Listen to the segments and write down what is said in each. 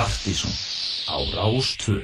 Partíson á Rástvö.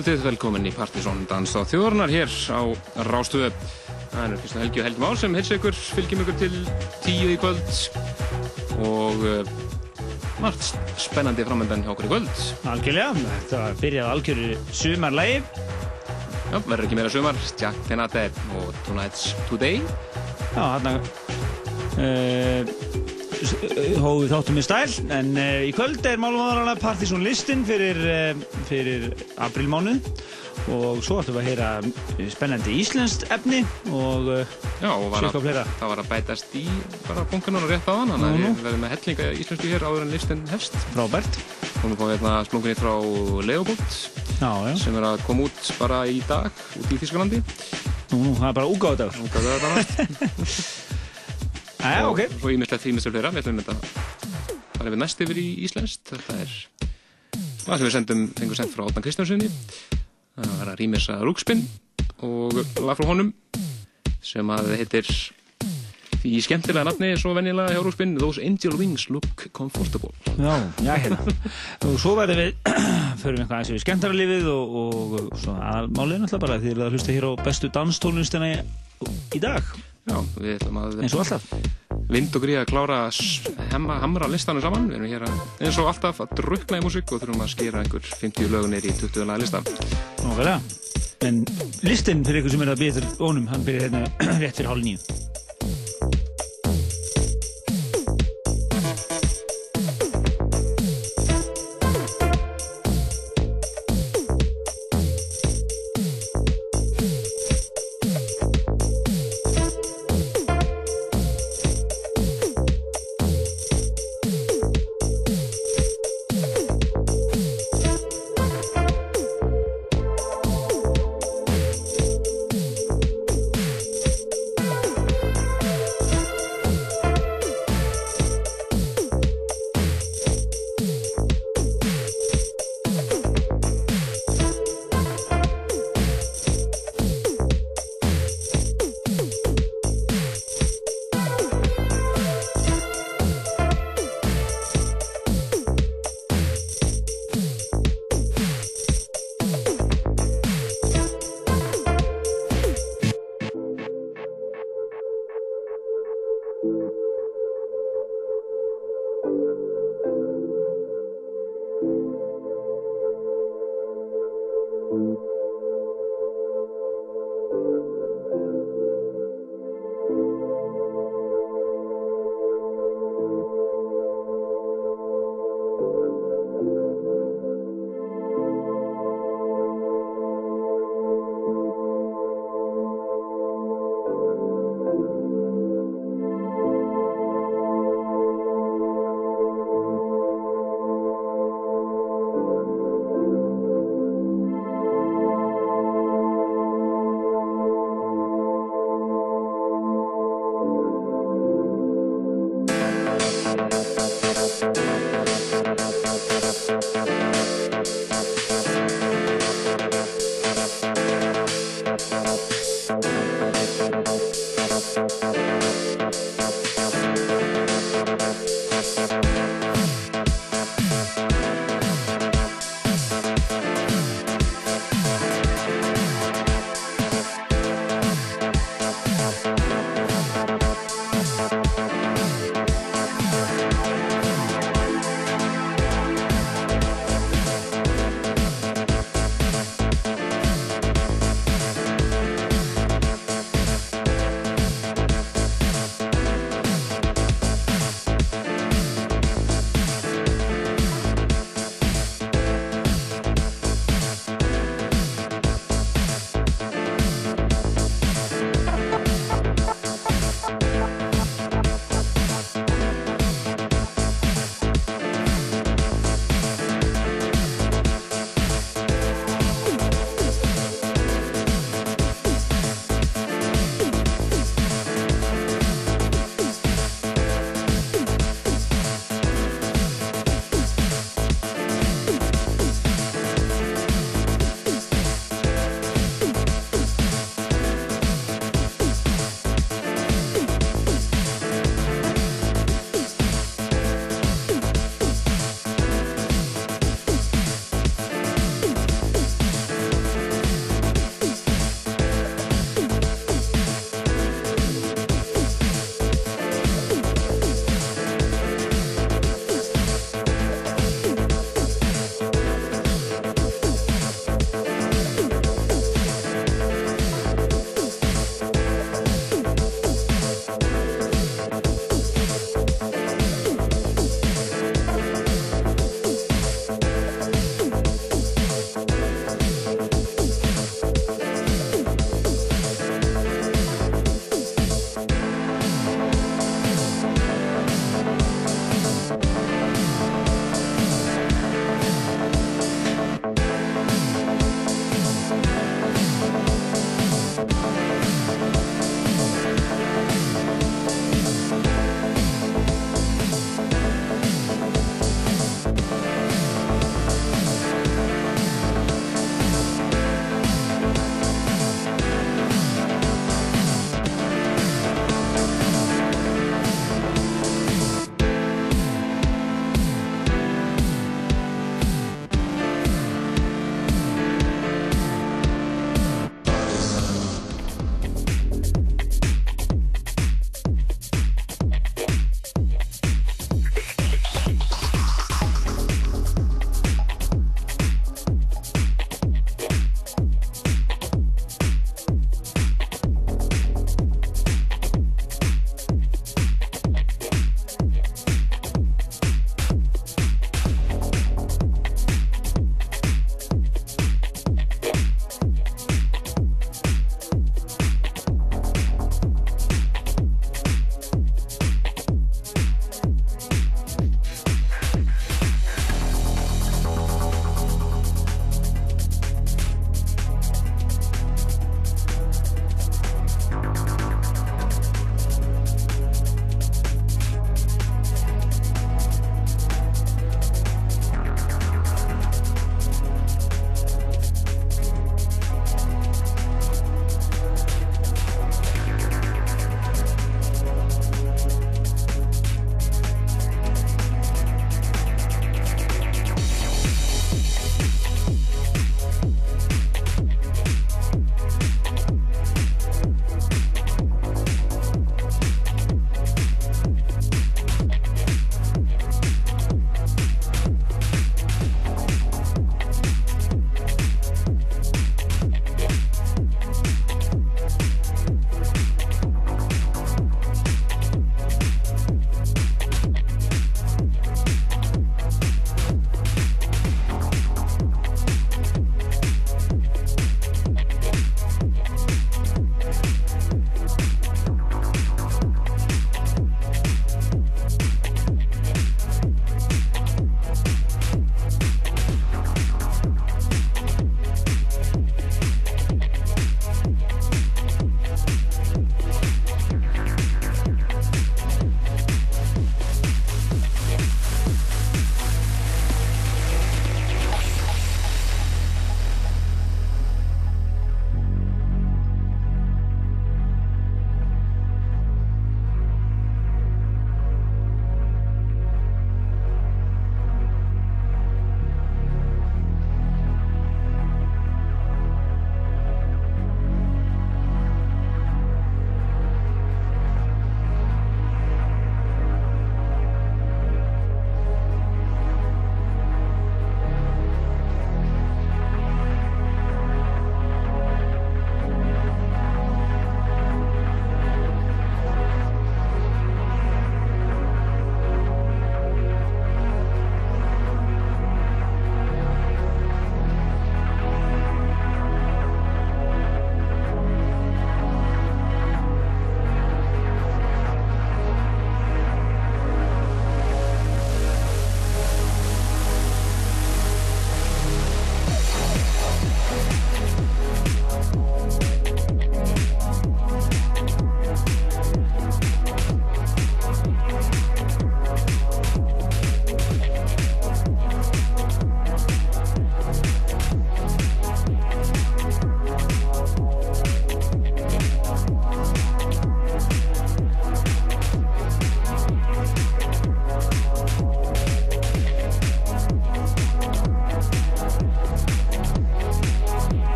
Góðkvöldið, velkomin í Partisón Dans á þjóðarnar hér á Rástöðu. Það er Kristján Helgi og Helgi Már sem hilsa ykkur, fylgjum ykkur til tíu í kvöld og uh, margt spennandi framöndan hjá okkur í kvöld. Algjörlega, þetta byrjaði algjörðu sumarlægi. Já, verður ekki meira sumar, Jack Tenate og Tonight's Today. Já, hérna uh, hóðu þáttum í stæl, en uh, í kvöld er málum Partisón listin fyrir, fyrir aprilmánuð og svo ættum við að heyra spennandi íslenskt efni og sér hvað að, fleira. það var að bætast í bara bunkanum og rétt á hann, þannig að við verðum með hellinga íslensku hér áður en listin hefst. Frábært. Hún er fáið hérna splungunni frá Leopold sem er að koma út bara í dag út í Þísklandi. Nú, nú, það er bara úgáðdagur. Hún gaf það. Æja, ok. og svo ímyndilegt þýmistur fleira við ætlum þetta fara við næst yfir í Íslenskt þetta er það sem við sendum, fengum sendt frá Óttan Kristjánssoni það var að rýmisa Rúkspinn og lag frá honum sem að heitir því skemmtilega nafni svo venjulega hjá Rúkspinn Those Angel Wings Look Comfortable Já, já, hérna. og svo verðum við, förum eitthvað aðeins við skemmtaralífið og, og, og svona aðalmálið náttúrulega bara því að hlusta hér á bestu danstónlistina í, í dag, Já, við ætlum að eins og alltaf. Vind og gríða að klára að hamra listanum saman við erum hér að, eins og alltaf að drukna í músík og þurfum að skera einhver 50 lögunir í 20 laga lista Nógulega. En listinn fyrir ykkur sem er að býða til ónum, hann byrjar hérna rétt fyrir hálf nýju. you.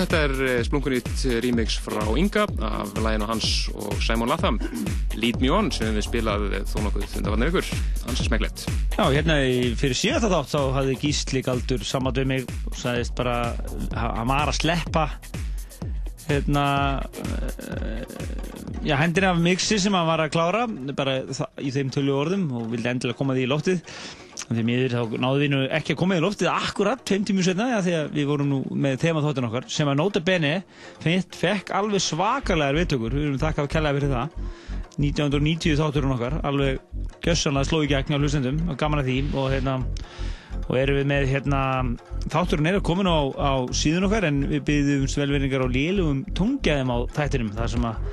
Þetta er eh, splunkunýtt remix frá Inga af læginu hans og Simon Latham. Lead Me On sem við spilað þó nokkuð undanvarnir ykkur, hans er smegleitt Já, hérna fyrir síðan þátt þá hafði Gísli Galdur samanduð mig og sagðist bara hann var að sleppa hérna uh, já, hendina af mixi sem hann var að klára bara í þeim tölu orðum og vildi endilega koma því í lóttið Því miður þá náðu við nú ekki að koma í loftið akkurat 5 tímur setna, já því að við vorum nú með þemaþóttin okkar sem að nota bene fekk alveg svakalega viðtökur, við erum þakkað að kellaði fyrir það. 1990 þátturinn okkar, alveg gössanlega sló í gegn á hlustendum og gaman að því. Og hérna og erum við með hérna þátturinn er að komin á, á síðun okkar en við byrjum velverningar á lélugum tungjæðum á þættinum þar sem að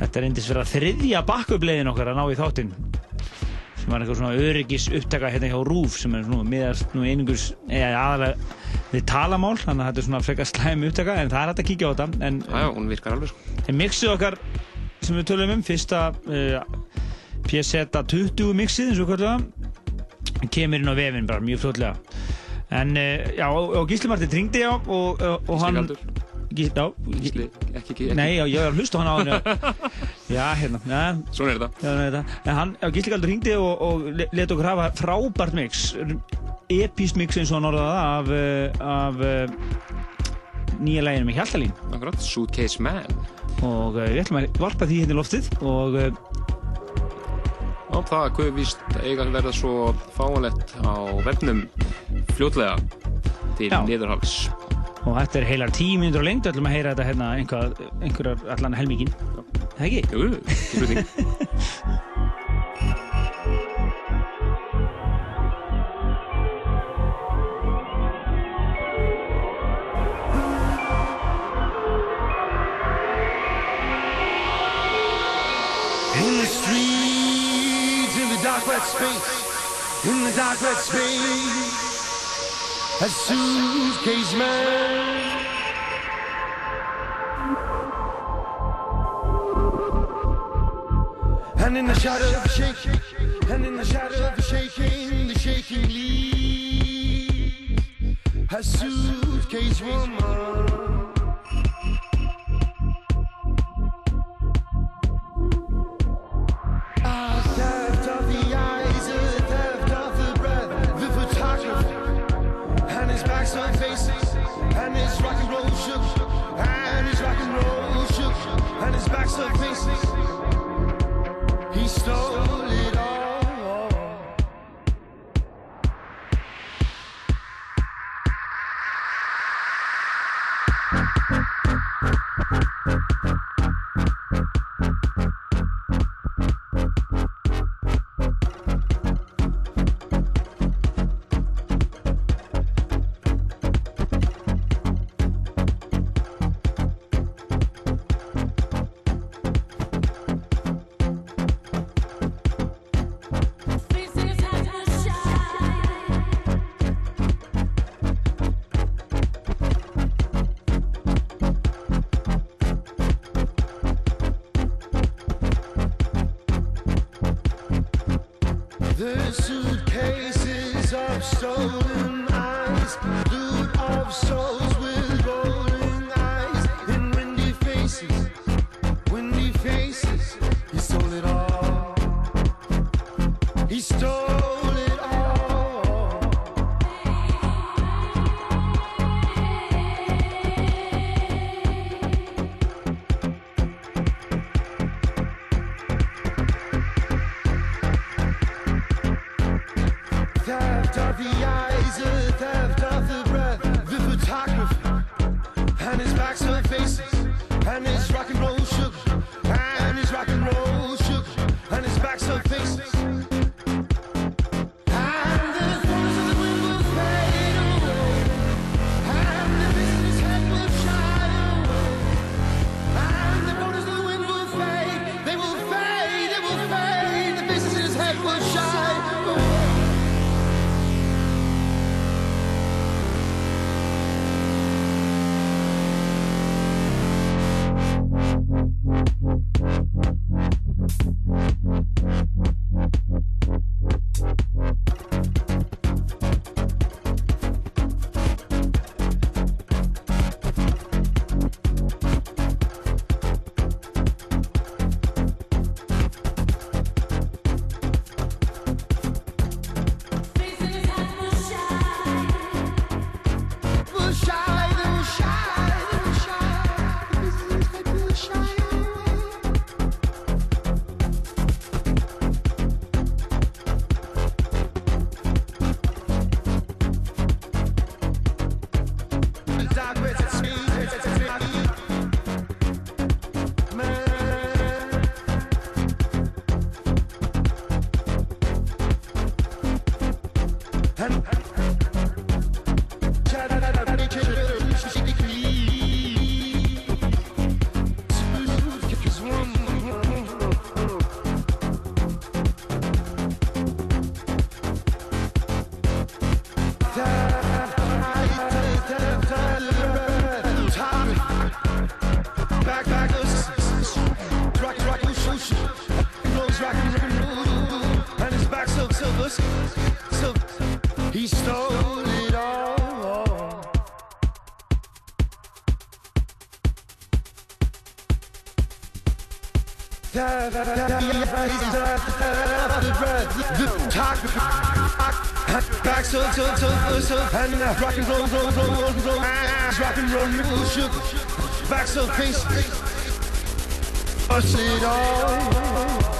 þetta eindis verið að þriðja bakkupleiðin okkar að ná í þáttinn sem var eitthvað svona öryggis upptaka hérna hjá Rúf sem er svona miðast nú einingurs eða aðalega við talamál þannig að þetta er svona frekar slæm upptaka en það er hægt að kíkja á þetta en Já, hún virkar alveg sko. en mixið okkar sem við tölum um fyrsta uh, PSeta 20 mixið eins og hvað kemur inn á vefinn bara mjög fljóðlega en uh, já, og Gísli Martin ringdi á og, og, og hann Gísli, ekki, ekki, ekki. Nei, já, ég var að hlusta hann á hann Já, hérna ja. Svona er þetta já, þetta. En hann, já, Gísli Galdur hringdi og, og leti okkur hafa frábært mix Epíst mix eins og hann orðaða af, eh, af uh, nýja læginu með Hjaltalín Akkurat, Suitcase Man Og uh, við ætlum að varpa því hérna í loftið og Og það guð víst eiga að verða svo fáanlegt á vefnum fljótlega til niðurhals og þetta er heilar tíu minnur og lengt ætlum að heyra þetta hérna einhver, einhverjar allan helmíkin Það ekki? Jú, ekki In the streets, in the dark wet space, in the dark wet space a suitcase man. And in the shadow of the shaking, and in the shadow of the shaking, the shaking leaves a suitcase woman. the pieces. Back so so so so and uh, rock and roll roll roll roll roll. Rock and roll shook back so face. Us it all.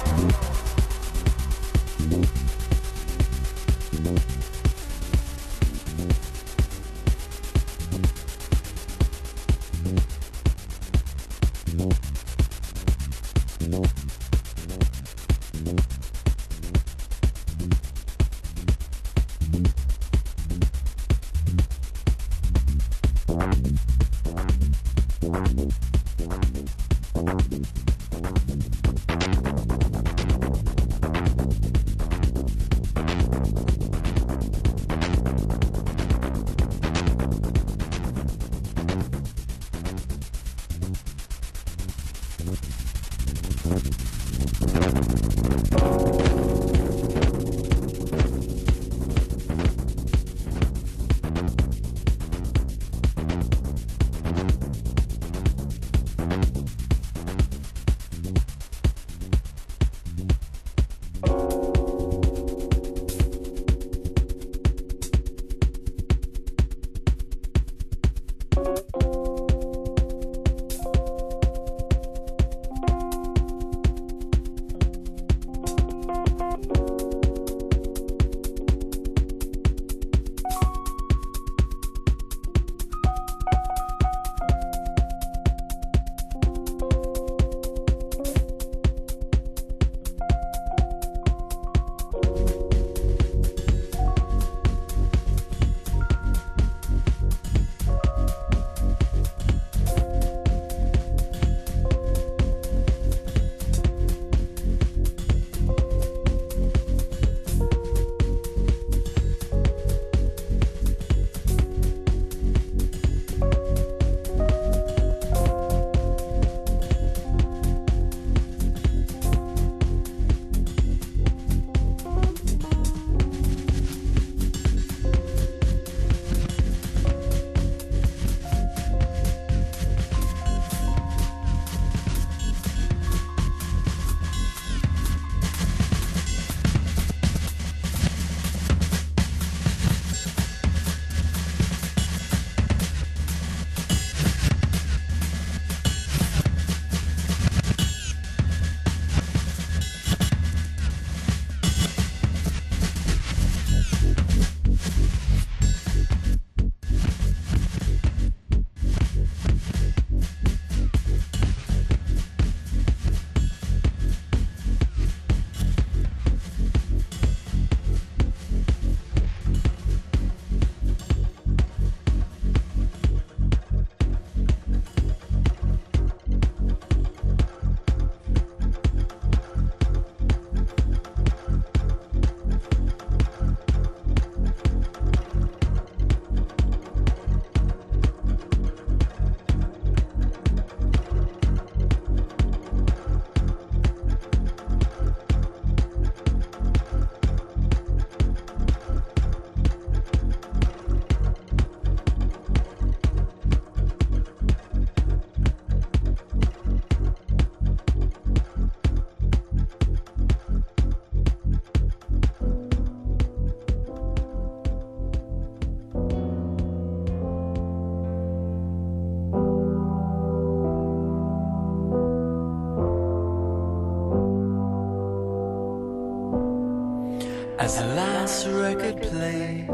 Last record plays,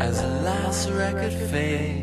as the last record fades,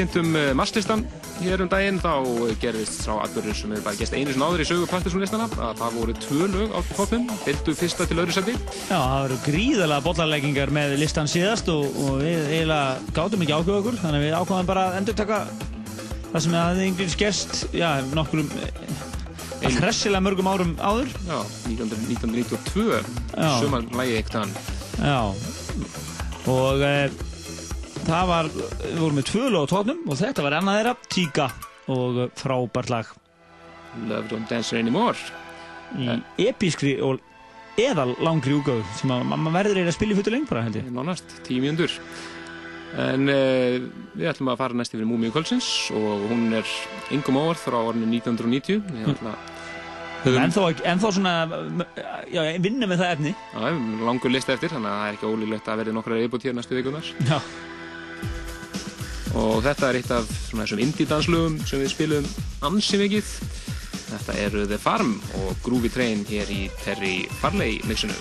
kynntum uh, masslistan hér um daginn. Þá gerðist sá atbyrður sem hefur bara gæst einu sinni áður í sögu Partiðsson-listana að það voru tvö lög á toppnum, fylgdu fyrsta til öðru seti Já, það voru gríðalega bollarleggingar með listan síðast og, og við eiginlega gátum ekki ákveða okkur þannig að við ákveðum bara að endur taka það sem við hafði yngriðs gerst já, nokkurum að hressilega mörgum árum áður. Já, 19, 1992 Já. sumar lægi eitt hann. Já. Og það var við vorum með tvö lög á tóknum og þetta var annað þeirra, Tíka og eh, frábært lag. Love Don't Dance Anymore. Í episkri og eðal langri úgáðu sem að maður verður eiginlega að spila í fullu lengt bara held ég. Nánast, tíu mjöndur en uh, við ætlum að fara næst yfir Múmiu Kvöldsins og hún er yngum óvart frá orðinu 1990 við ætlum að höfum En þá, en þá svona, já, vinna með það efni. Já, við langur list eftir þannig að það er ekki ólíklegt að verði nokkra viðbútt hér næstu vikunar Já, og þetta er eitt af svona þessum indie danslögum sem við spilum ansi mikið. Þetta eru The Farm og Groovy Train hér í Terry Farley mixinu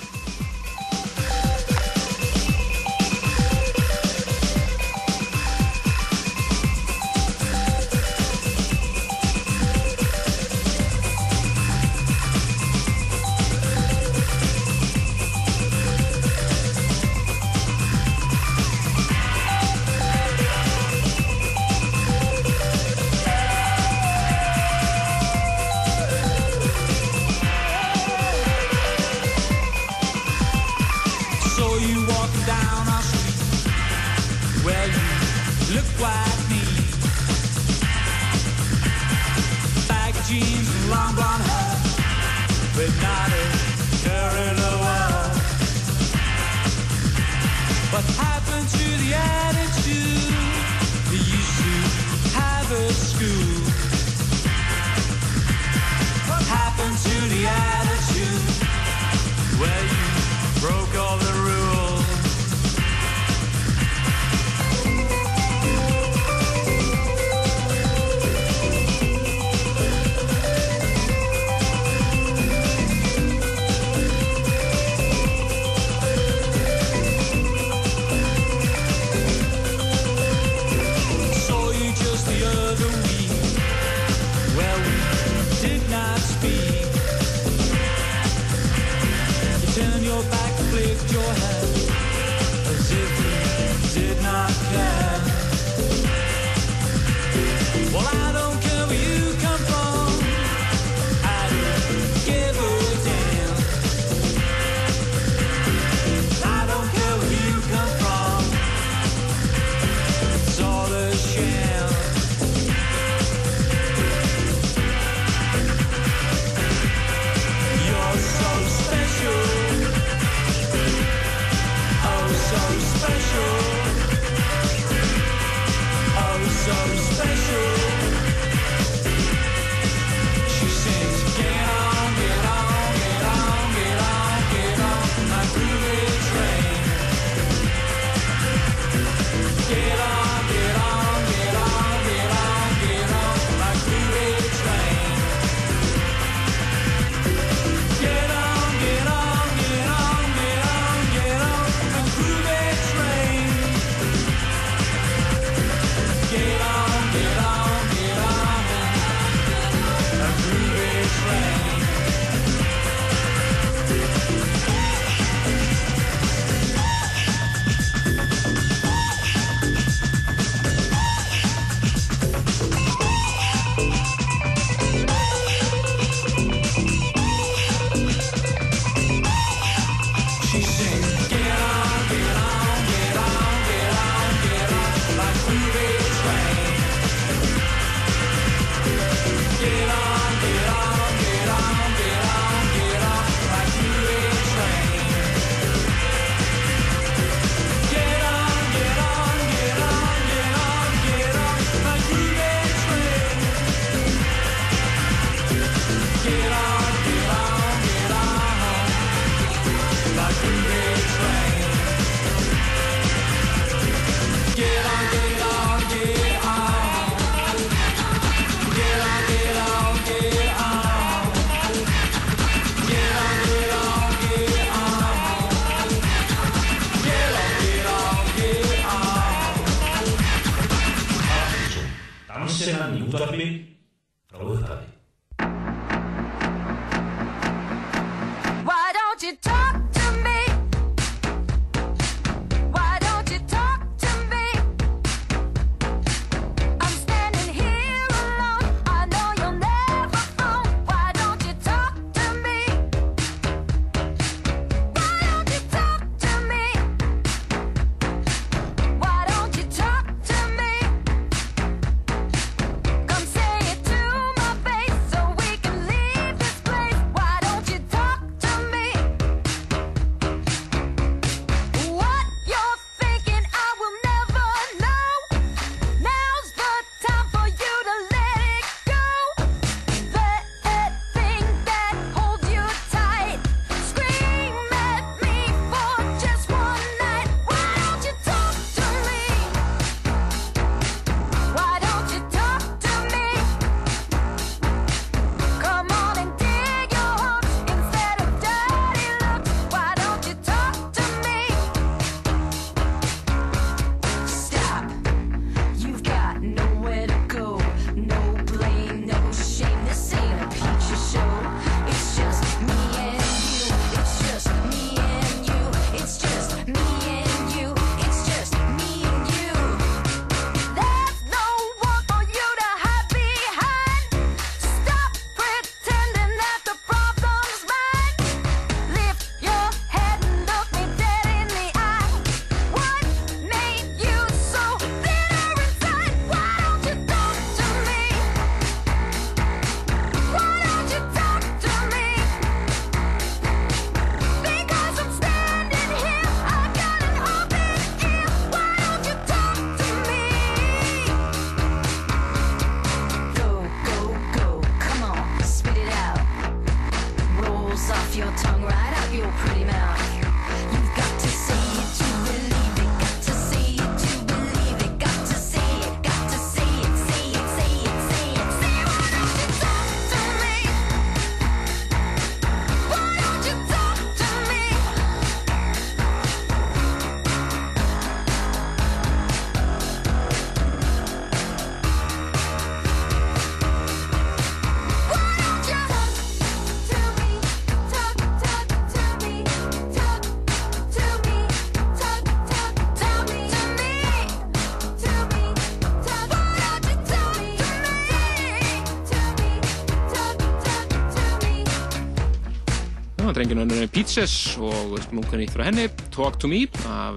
og drenginu hennar er Pizzas og munkunni frá henni, Talk to Me af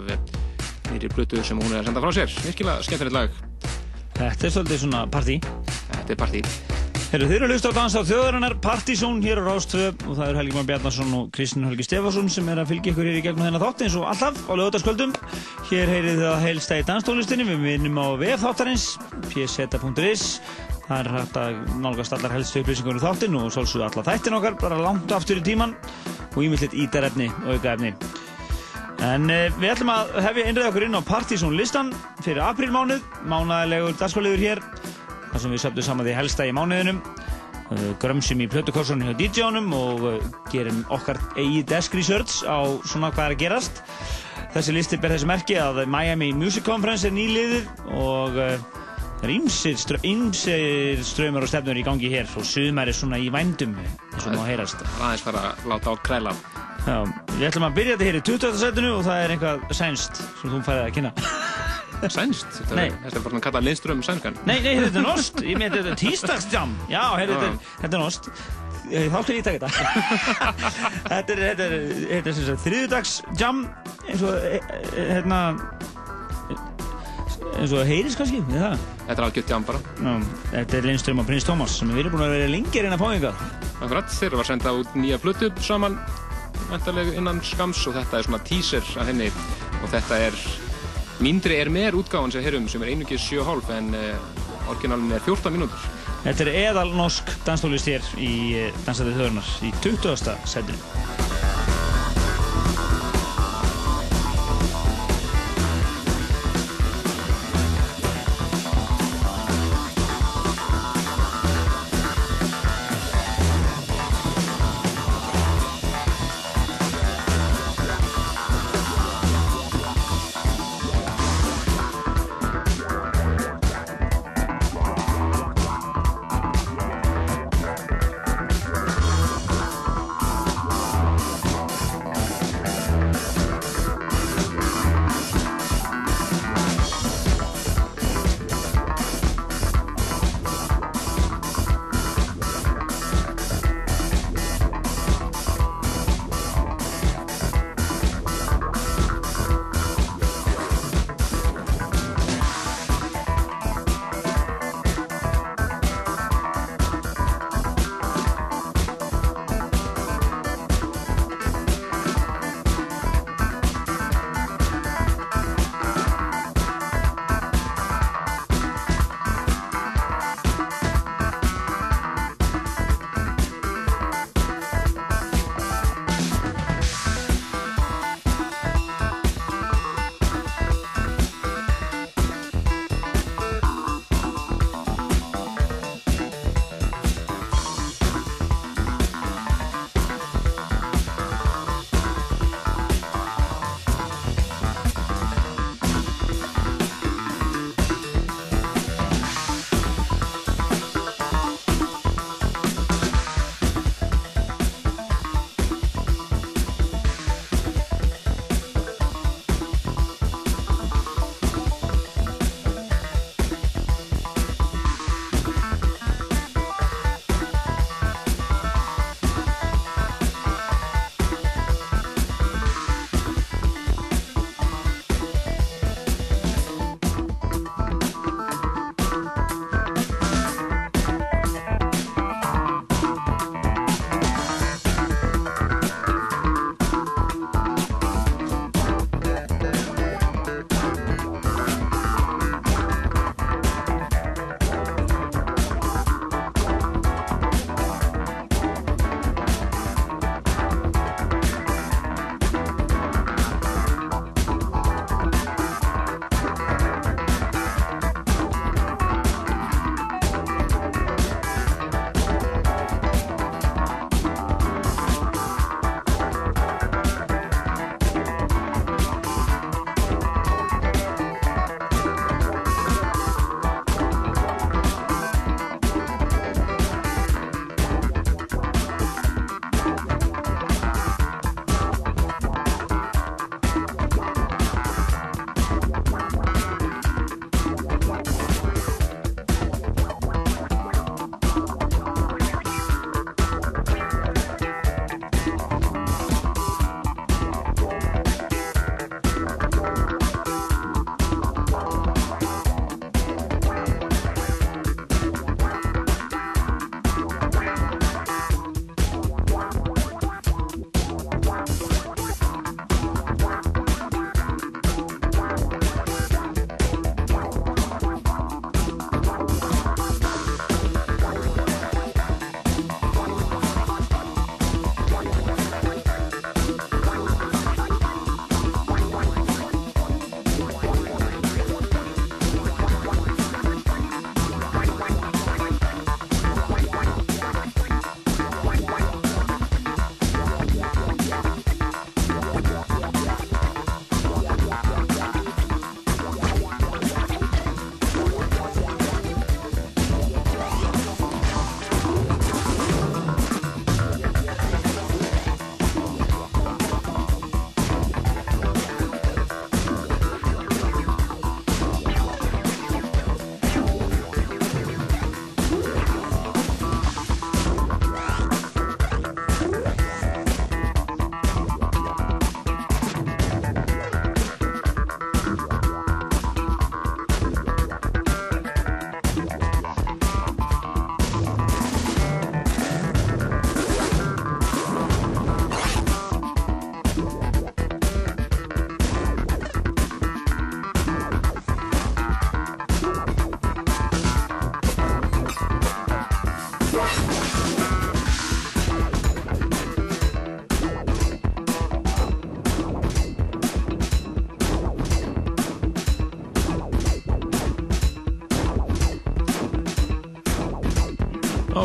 nýri blötu sem hún er að senda frá sér virkilega skemmtilegt lag, Þetta er svolítið svona partí. þetta er partí þeir eru að hlusta á dansa á þjóðarinnar Partizón hér á Rástvö og það eru Helgi Már Bjarnason og Kristinn Helgi Stefansson sem er að fylgja ykkur hér í gegnum þennan þátt eins og alltaf á lögutaskvöldum. Hér heyrið þið að heilsta í danstónlistinni, við minnum á VF. Það er hægt að nálgast allar helstu upplýsingur um þáttinn og svolsögðu alla þættin okkar, bara langt aftur í tíman og ímyndilegt ítarefni og aukaefni. En uh, við ætlum að hefja einræða okkur inn á Partizón listan fyrir aprílmánuð, mánaðilegur dagskvæliður hér þar sem við söpnum saman því helsta í mánuðinum uh, grömsum í plötukorsunni hjá DJ-unum og uh, gerum okkar eigi desk research á svona hvað er að gerast þessi listi ber þessi merki að Miami Music Conference er nýliðið og það er ýmsir, strö, ýmsir ströymar og stefnur í gangi hér og sumar er svona í vændum eins og má heyrast Það er aðeins fara að láta á kræla Já, við ætlum að byrja þetta hér í 20. setinu og það er eitthvað sænst sem þú færið að kynna Sænst, þetta Nei. er, þetta er bara að kalla Lindström sænskan Nei, nei, þetta er nost. Ég með þetta er tístagsjam. Já, heyrðu, þetta, er- þetta er nost. Eh, Þá skal ég taka þetta. þetta er, þetta er, þetta er sem sagt þriðudagsjam eins og, eh, eh, hérna, eins og heyrís kannski, við það. Þetta er algjört jam bara Já, þetta er Lindström og Prins Tómas sem við erum búin að vera lengir inn að fá yngar. Akkurat, þeir eru að senda út nýja plötu saman vantarlega innan skams og þetta er svona teaser af henni og þetta er mindri er meir útgáðan sem heyrum sem er einungis 7,5 en uh, orginalin er 14 mínútur Þetta er eðal norsk danstólist hér í eh, Dansaði þjóðurnar í 20. setinu.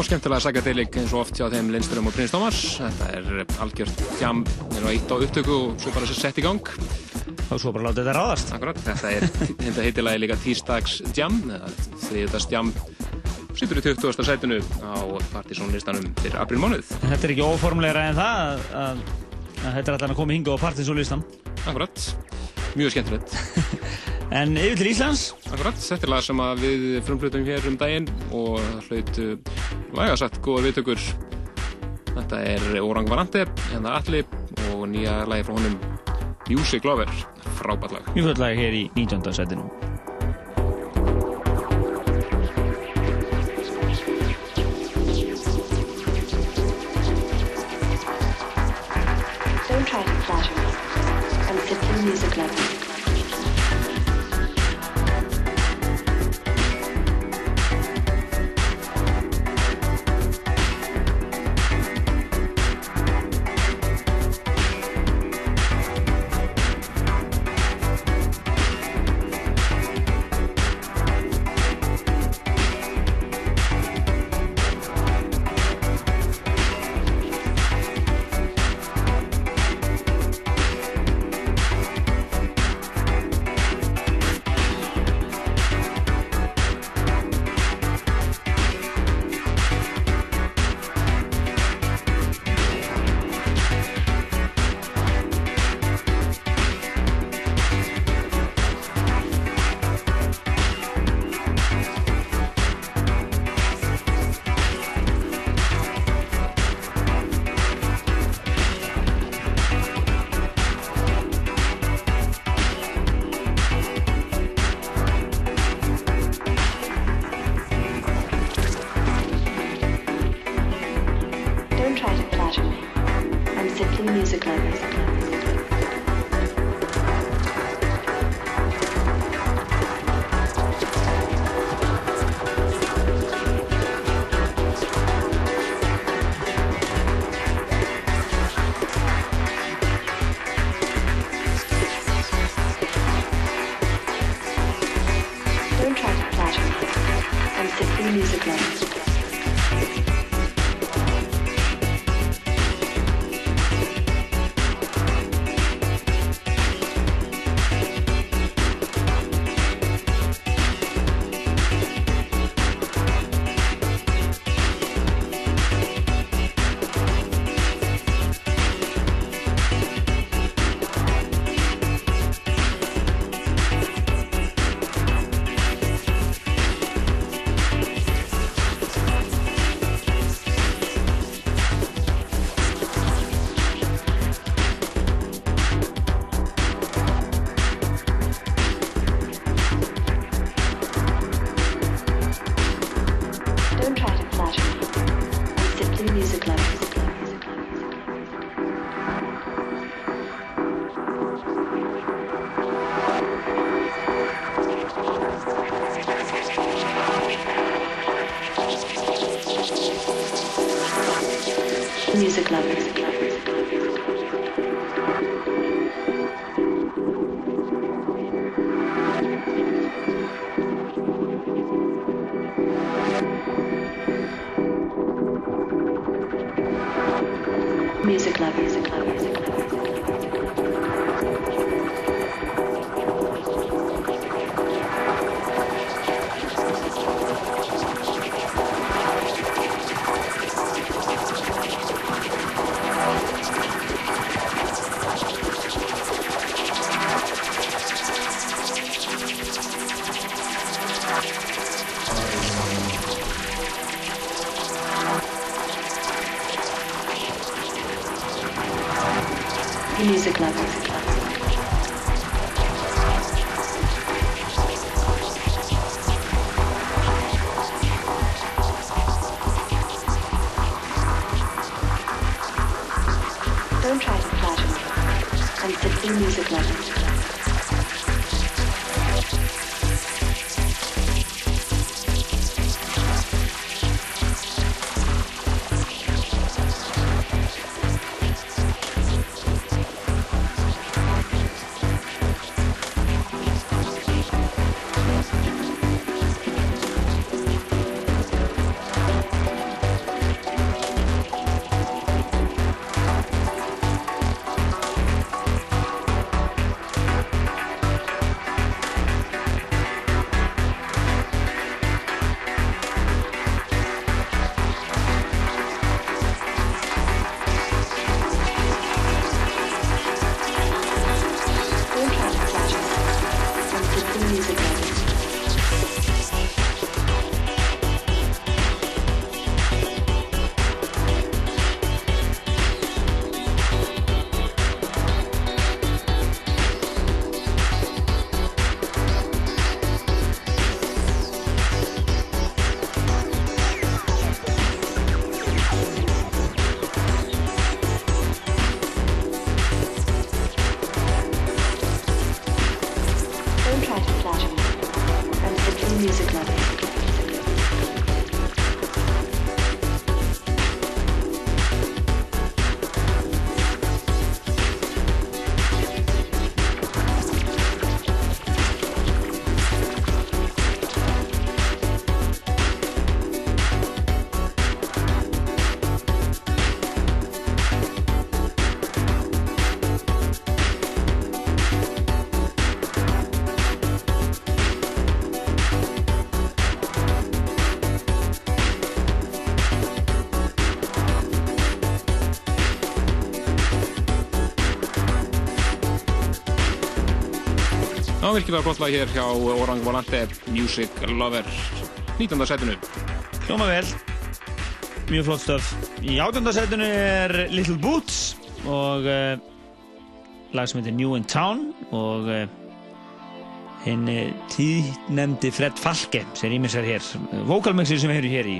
Skemmtilega sagadelik eins og oft hjá þeim Lindström og Prins Thomas. Þetta er algjört jam, það er eitt á upptöku og svo bara sett í gang. Og svo bara láta þetta ráðast. Akkurat, þetta er, þetta heitilagi líka Týrstags jam, þriðdags jam, sýtur í 20. sætinu á partysónlistanum fyrir aprilmánuð. En þetta er ekki óformlegra en það að, að, að þetta er allan að koma hinga á partysónlistan. Akkurat, mjög skemmtilegt. En yfir til Íslands, Akkurat, þetta er lag sem að við frumflutum hér um daginn og hlaut vægasagt góða viðtökur. Þetta er Orang Varante, hérna Alli og nýja lagi frá honum Music Lover, frábært lag. mjög flott lag hér í 19. setinu. Virkilega gott lag hér hjá Orang Volante Music Lover 19. setinu. Hljóma vel. Mjög flott stöf. Í átjöndarsætinu er Little Boots og uh, lag sem heitir New in Town og uh, hinn tíðnemdi Fred Falke sem rýmis er hér. Vokalmixir sem eru hér í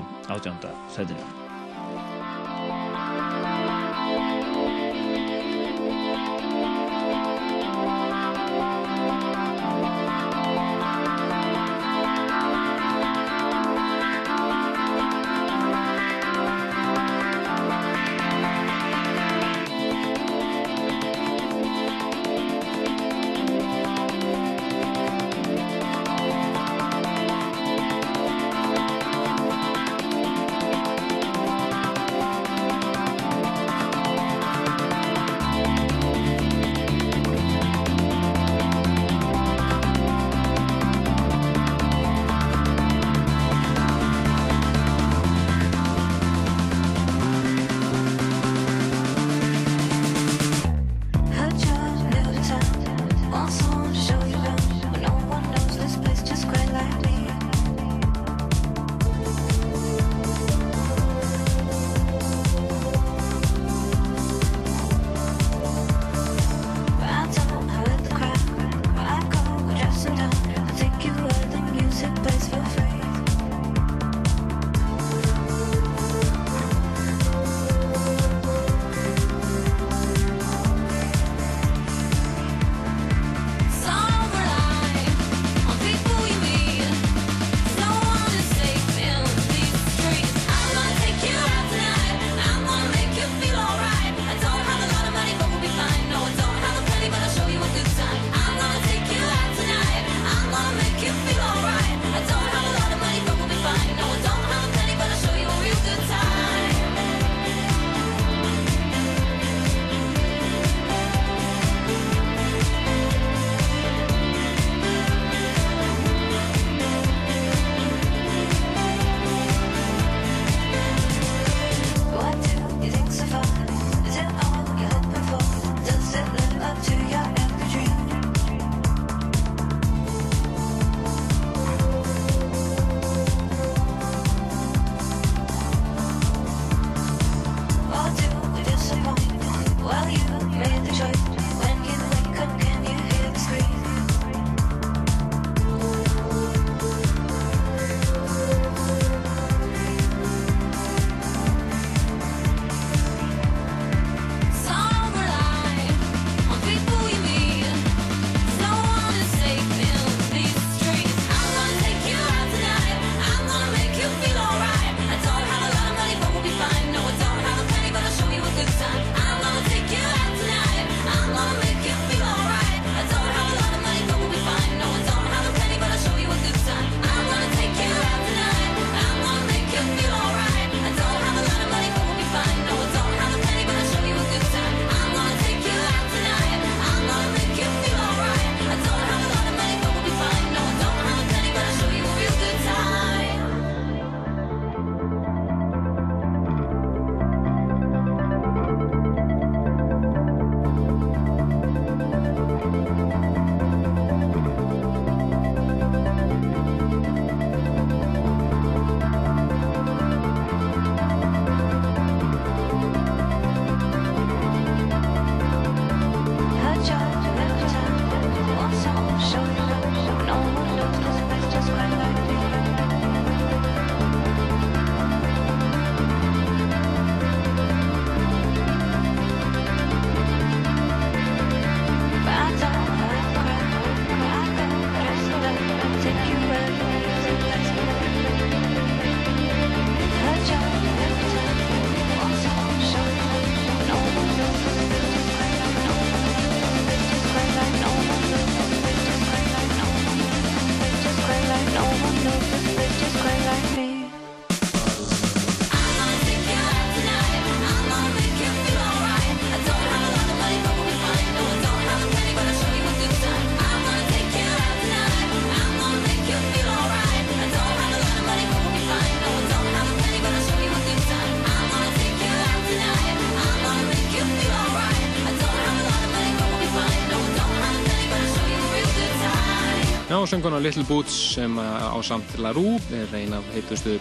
átjöndarsætinu. sönguna Little Boots sem á samt LaRue er ein af heitustu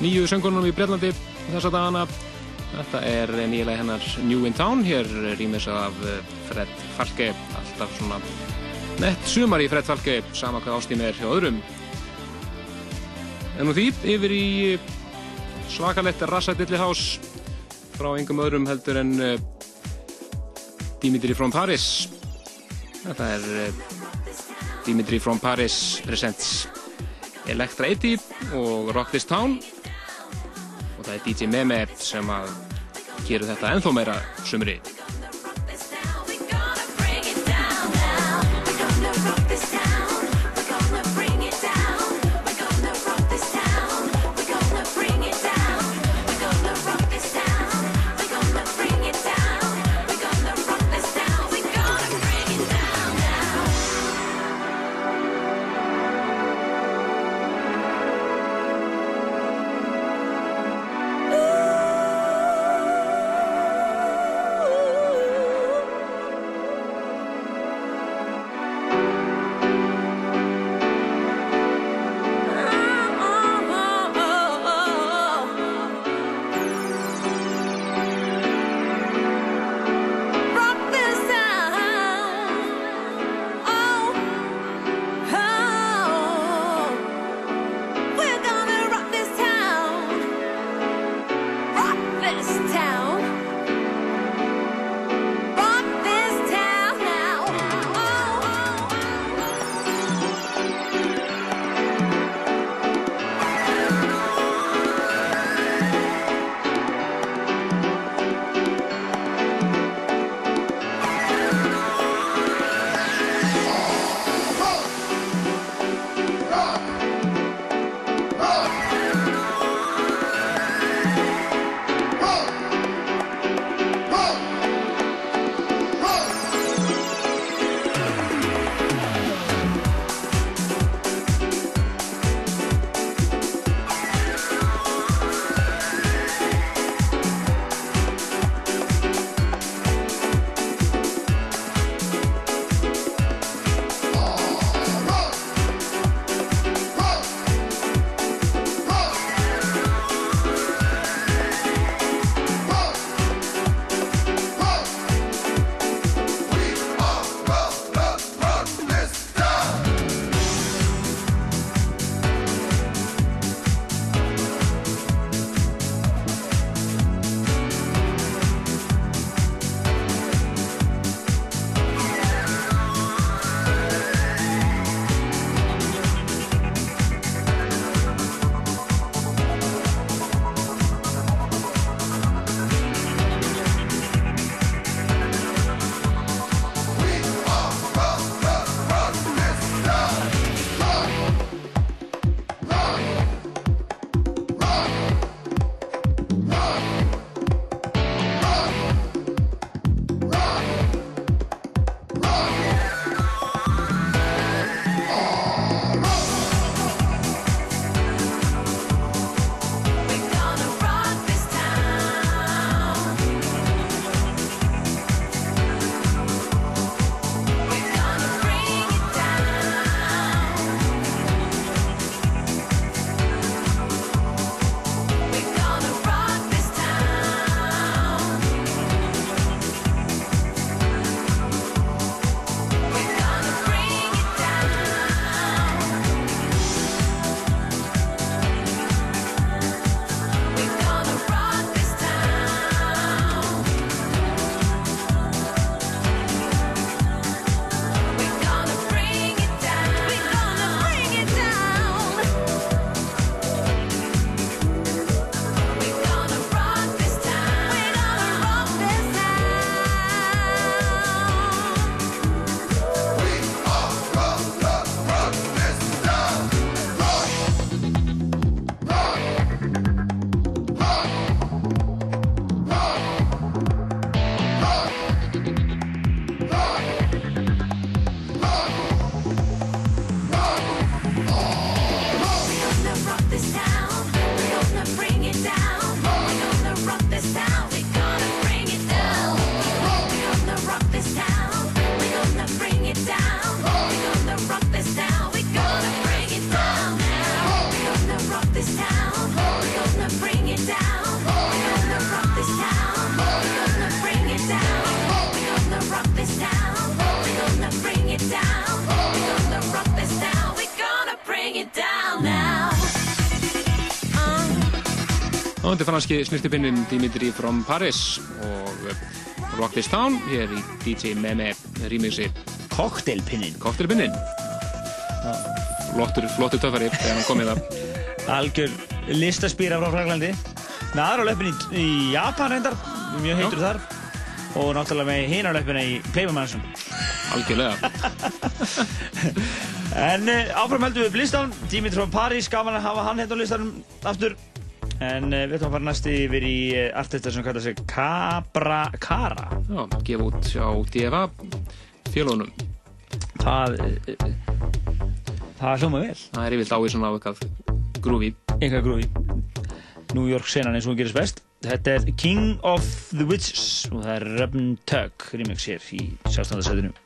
nýju söngunum í Breitlandi þessa dagana. Þetta er nýjulega hennar New in Town, hér rýmis af eh, Fred Falke, alltaf svona nett sumar í Fred Falke, sama hvað ástími er hjá öðrum. En nú því, yfir í svakalett Rassadilli House frá engum öðrum heldur en Dimitri from Paris. Þetta er Dimitri from Paris presents Electra 80 og Rock This Town og það er DJ Meme sem að gera þetta ennþá meira sumri. Er franski snirtipinnin Dimitri from Paris og eh, Rock This Town hér í DJ Meme remixi Cocktailpinnin. Cocktailpinnin. Flottur, flottur töffari þegar hann komið það. Algjör listaspýra frá Fraklandi. Með aðra löpun í, í Japan reyndar, mjög heitur þar. Og náttúrulega með hina löpuna í Playboy Mansion. Algjörlega. En uh, áfram heldum við upp listan. Dimitri from Paris, gaman að hafa hann hérna á listanum aftur. En uh, við ætlum að fara næst yfir í uh, artista sem kallar sig Cabra Cara. Já, gefa út á DFA félónum. Það, uh, það hljóma vel. Það er yfirlt á í svona áveikað grúfi. Enga grúi. New York senan eins og hún gerist best. Þetta er King of the Witches og það er Rubn Tug remix hér í 16.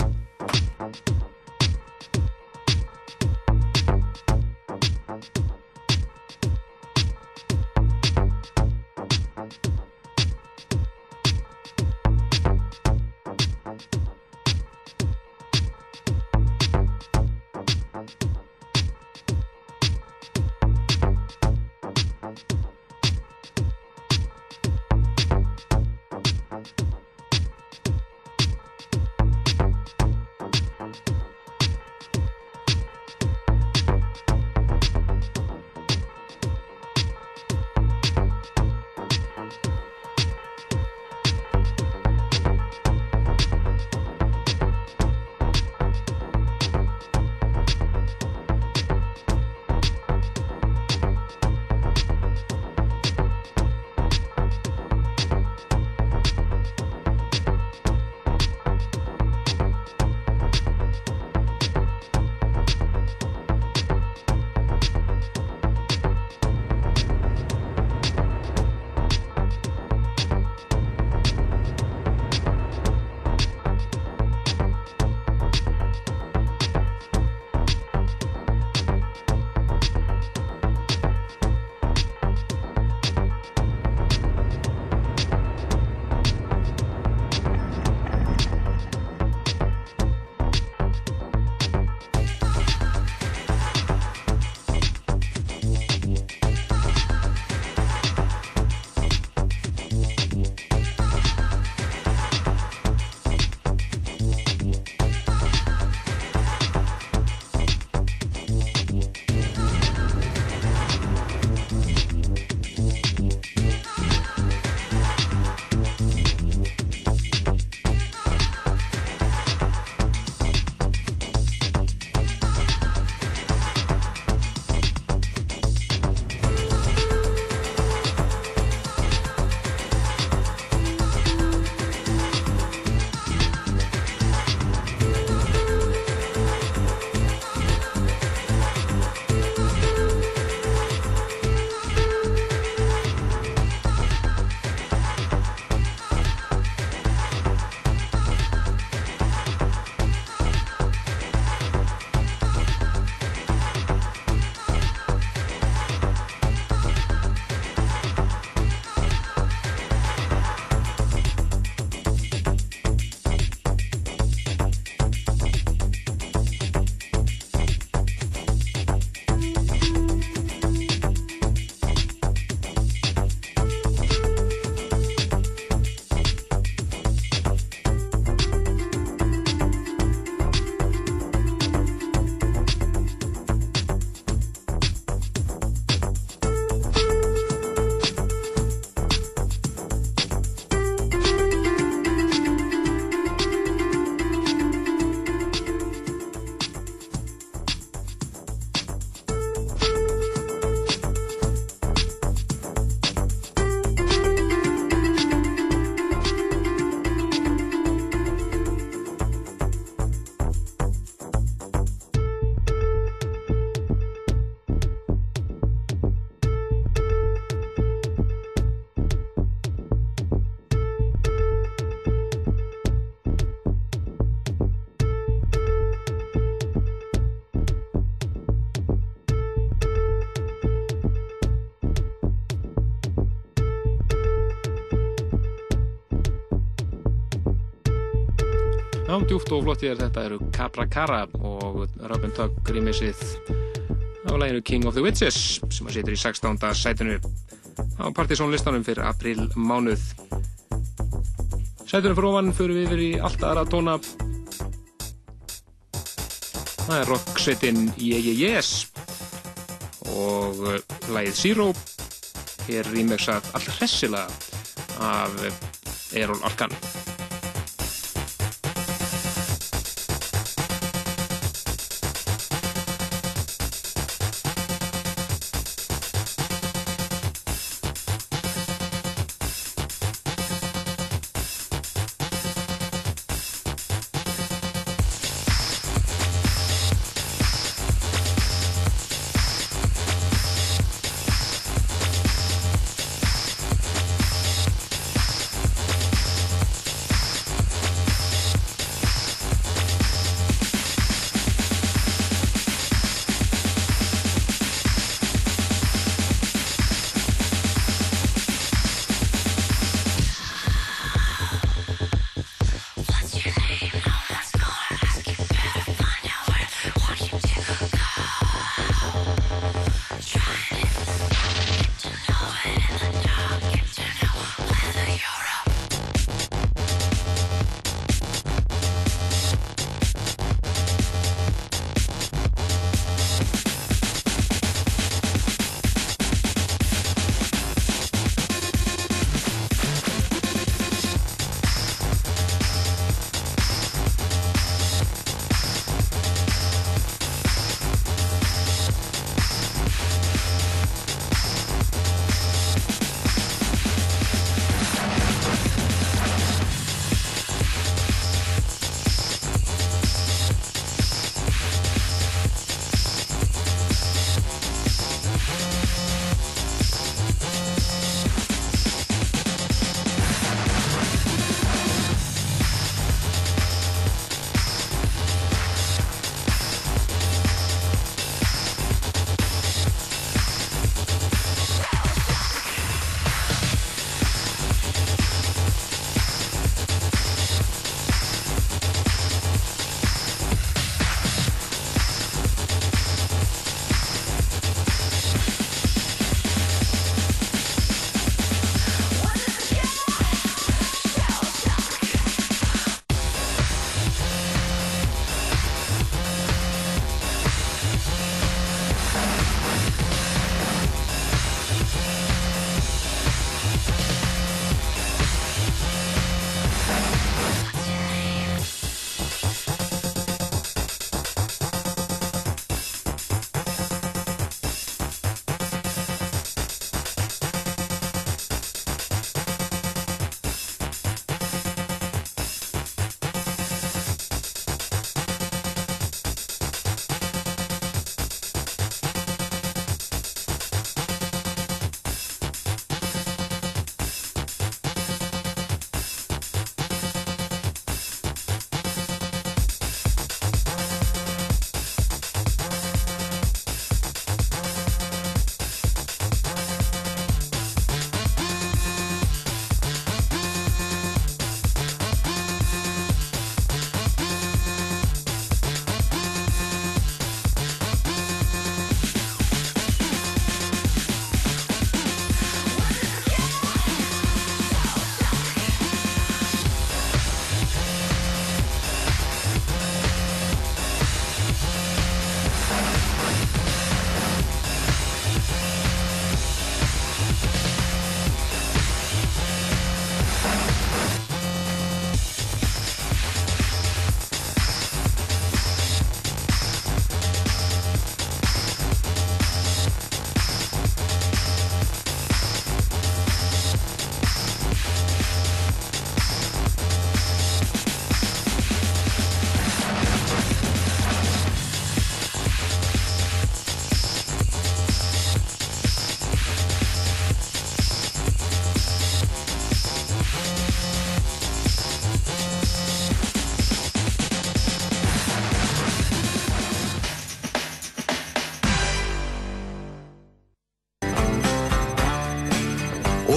djúft og flott ég er þetta eru Capra Cara og Robin Tugg remixið á læginu King of the Witches sem að situr í 16. sætinu á partysónlistanum fyrir april mánuð. Sætunum fyrir ofan fyrir við yfir í allt aðra tóna. Það er rocksveitin Yeah Yeah Yes og uh, lagið Zero er remixað alltaf hressilega af Erol Arkan.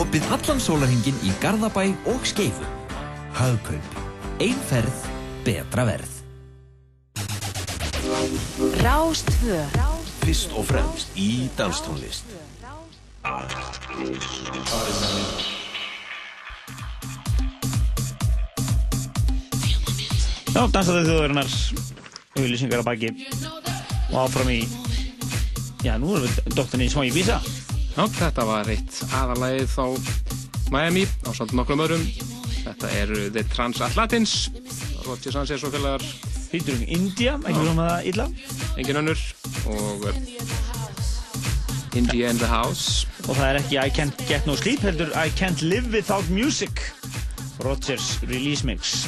Opið allan sólarhingin í Garðabæ og Skeifu. Haugkaup. Einferð. Betra verð. Rástvö. Fyrst og fremst í danstónlist. Já, dansaðu þjóðurinnar. Hauðlýsingar á baki. Og áfram í... Já, nú erum við dóttinni í smá í vísa. Já, þetta var eitt aðalæðið á Miami á svolítið nokkrum örum. Þetta eru The Transatlatins, Roger Sands er svo fjallar. Hýttur um India, enginn um það illa. Enginn önnur og eh, India in the House. Og það er ekki I Can't Get No Sleep, heldur I Can't Live Without Music, Rogers Release Mix.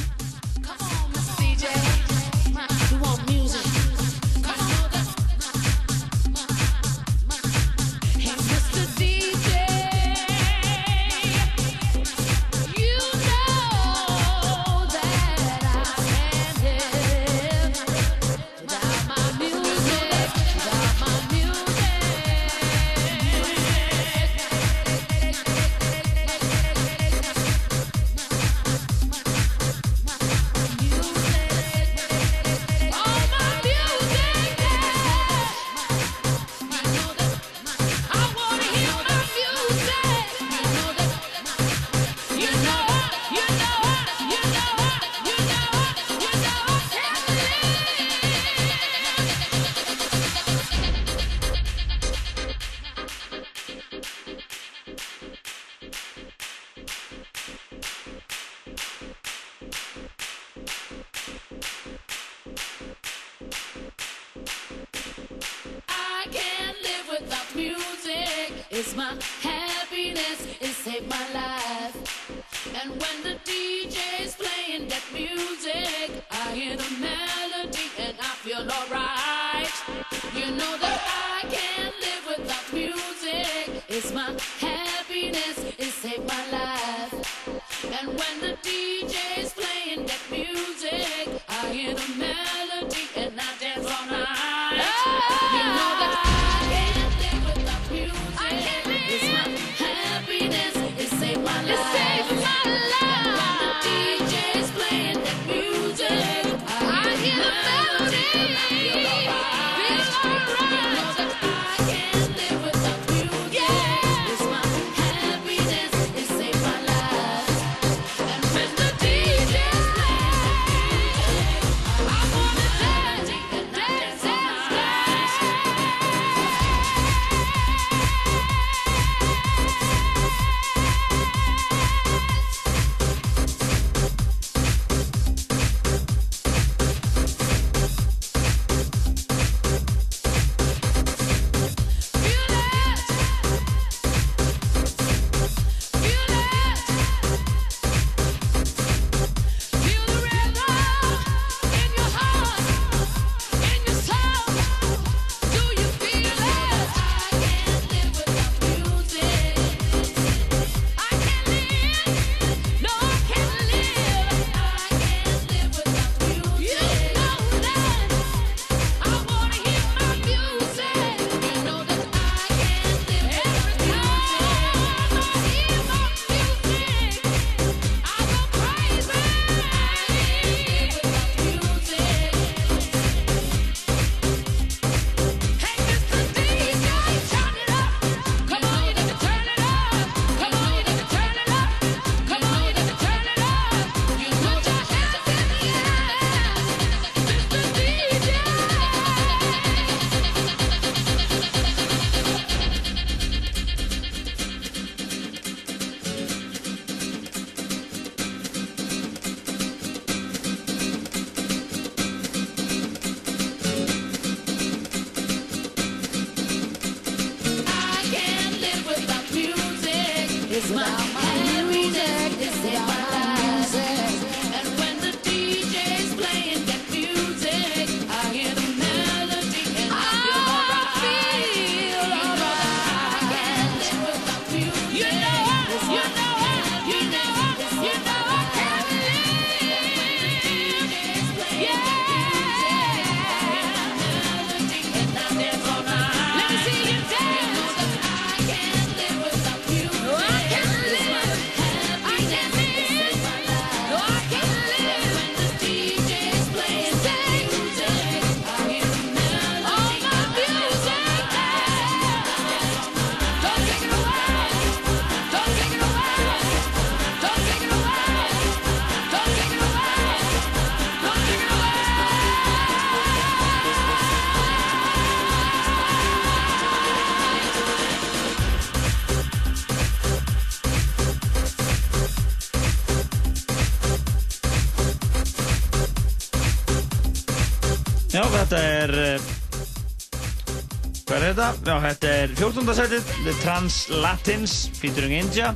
Þetta? Já, þetta er 14. setið The Translatins featuring India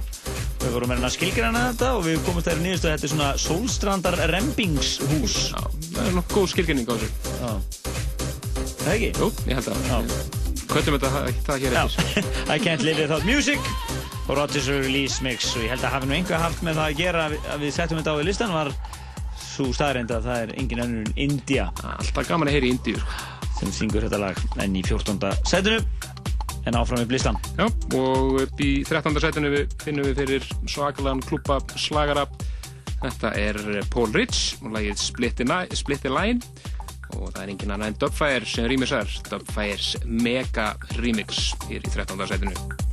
Við vorum meira að skilgræna þetta og við komumst þær nýðustu að þetta er svona Sólstrandar Rembingshús Já, það er nokkuð góð skilgjörning á þessu. Já Það ekki? Jú, ég held að. Já. Kvöldum þetta það hér Já, eftir. I can't live without music og Rodgers release mix og ég held að hafi nú einhver haft með það að gera að við- settum þetta á í listan var svo staðreind að það er engin önnur en India Alltaf gaman að heyra í Indíu, sko. Sem syngur þetta lag en í 14. setinu en áfram í listan Já, og upp í 13. setinu við finnum við fyrir svakalan klúpa slagara. Þetta er Paul Rich og lagið Split the Line og það er engin annað en Dubfire sem rýmisar. Dubfires mega remix hér í 13. setinu.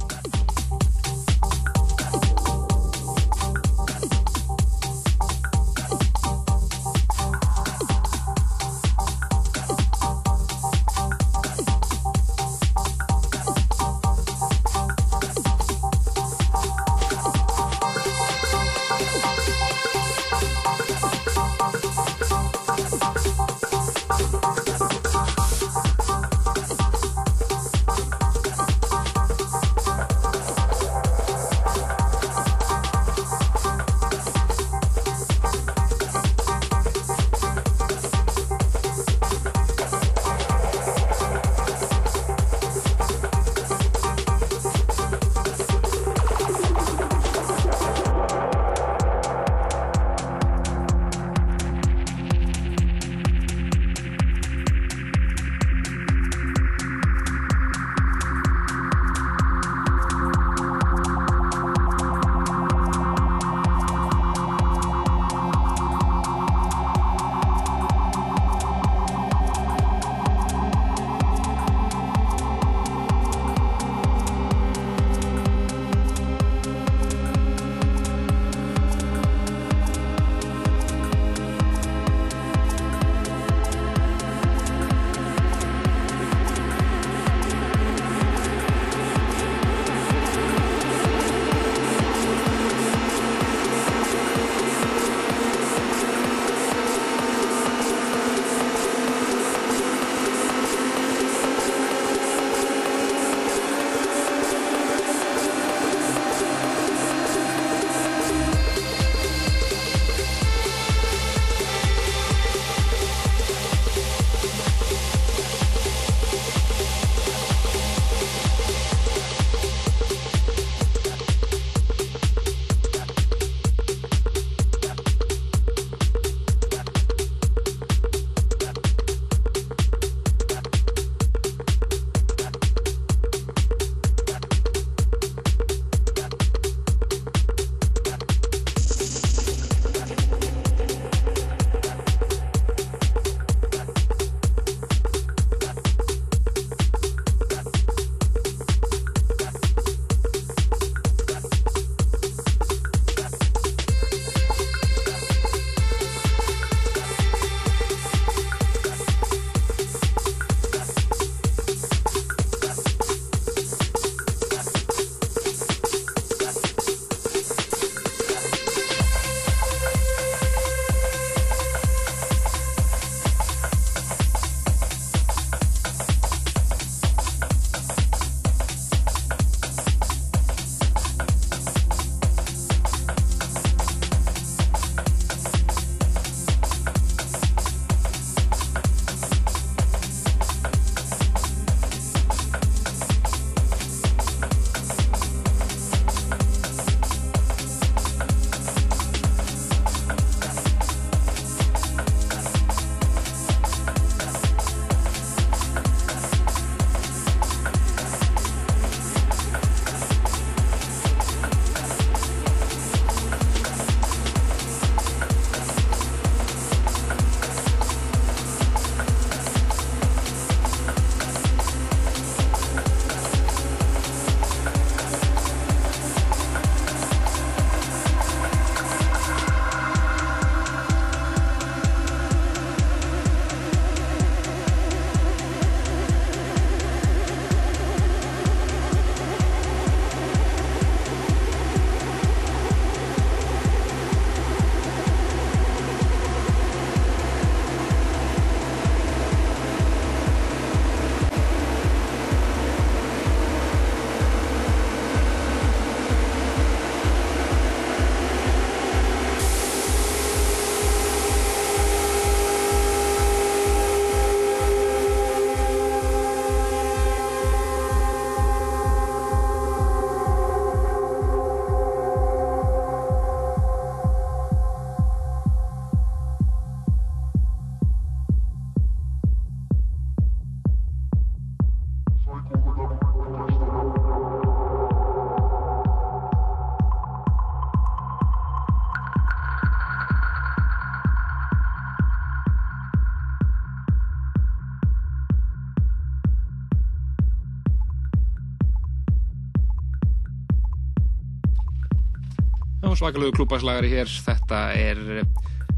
Svakalegu klúbaslagari hér. Þetta er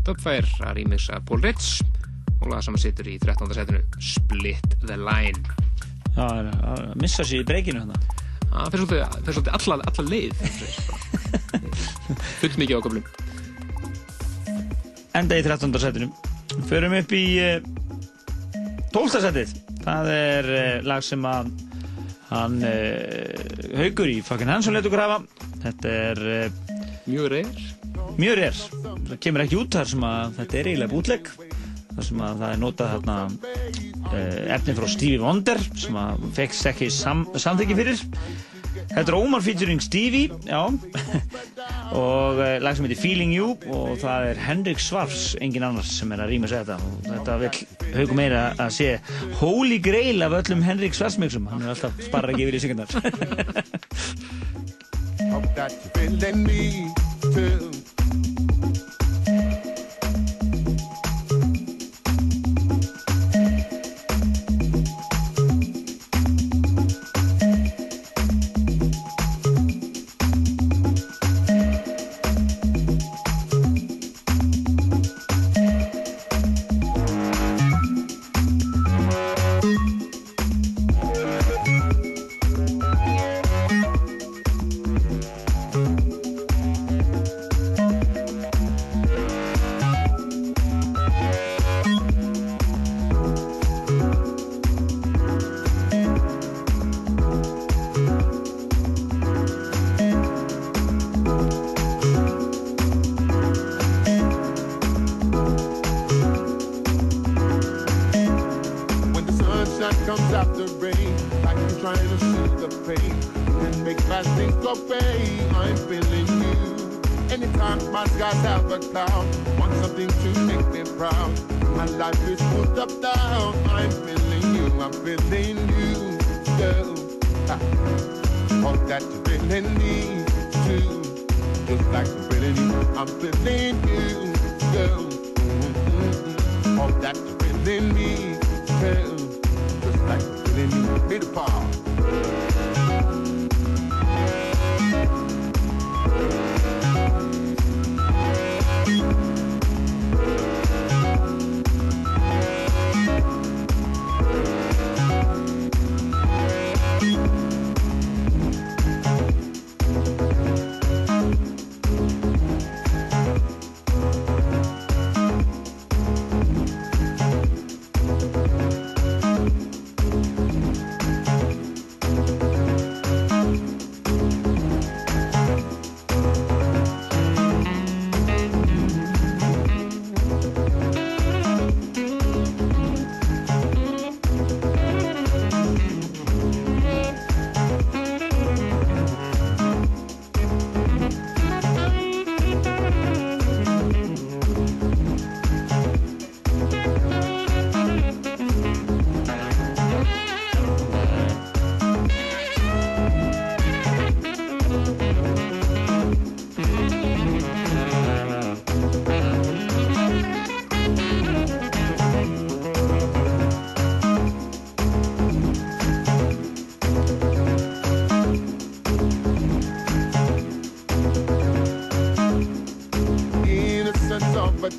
Dubfire að rýmisa Paul Ritz og laga saman situr í 13. setinu Split the Line. Það er að missa sér í breykinu hérna. Það fyrir svolítið, alla, alla leið. Fullt mikið á köflum. Enda í 13. setinu. Förum upp í uh, 12. setið. Það er uh, lag sem að hann haugur í fucking Hansson letur grafa. Þetta er Mjög reyr. mjög rér. Það kemur ekki út þar sem að þetta er eiginlega bútlegg. þar sem að það er notað uh, efni frá Stevie Wonder sem að fekst ekki sam, samþyggi fyrir. Þetta er Omar featuring Stevie, já, og uh, lag sem heitir Feeling You og það er Henrik Svarfs, engin annars sem er að rýma sér þetta og þetta vil haugum meira að sé holy grail af öllum Henrik Svarfsmixum, hann er alltaf sparra ekki yfir í syngundar. girl.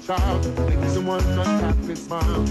sound. Making someone unhappy smile.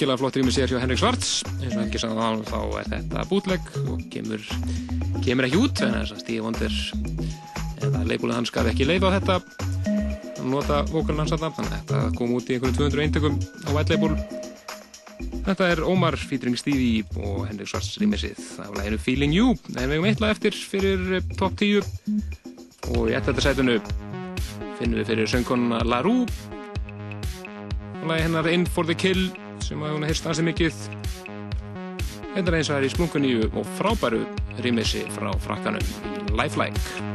Virkilega flott rými sér hjá Henrik Svarts eins og Helgi sagði þá, þá er þetta bútleg og kemur, kemur ekki út en þess að Steve Wonder eða leikúlið hans gaf ekki leið á þetta að nota vokalinn hans þarna. Þannig að þetta kom út í einhverjum 200 eintökum á Label. Þetta er Ómar featuring Stevie og Henrik Svarts rýmisið. Af læginu Feeling You. En við hefum eitthvað eftir fyrir eh, top 10 og í þetta sætunu finnum við fyrir söngkonuna La Rue. Og lagi hennar In for the Kill sem að hún heyrst ansi mikið. Þetta er eins og það er í splunkuníu og frábæru rýmisi frá frakkanum Lifelike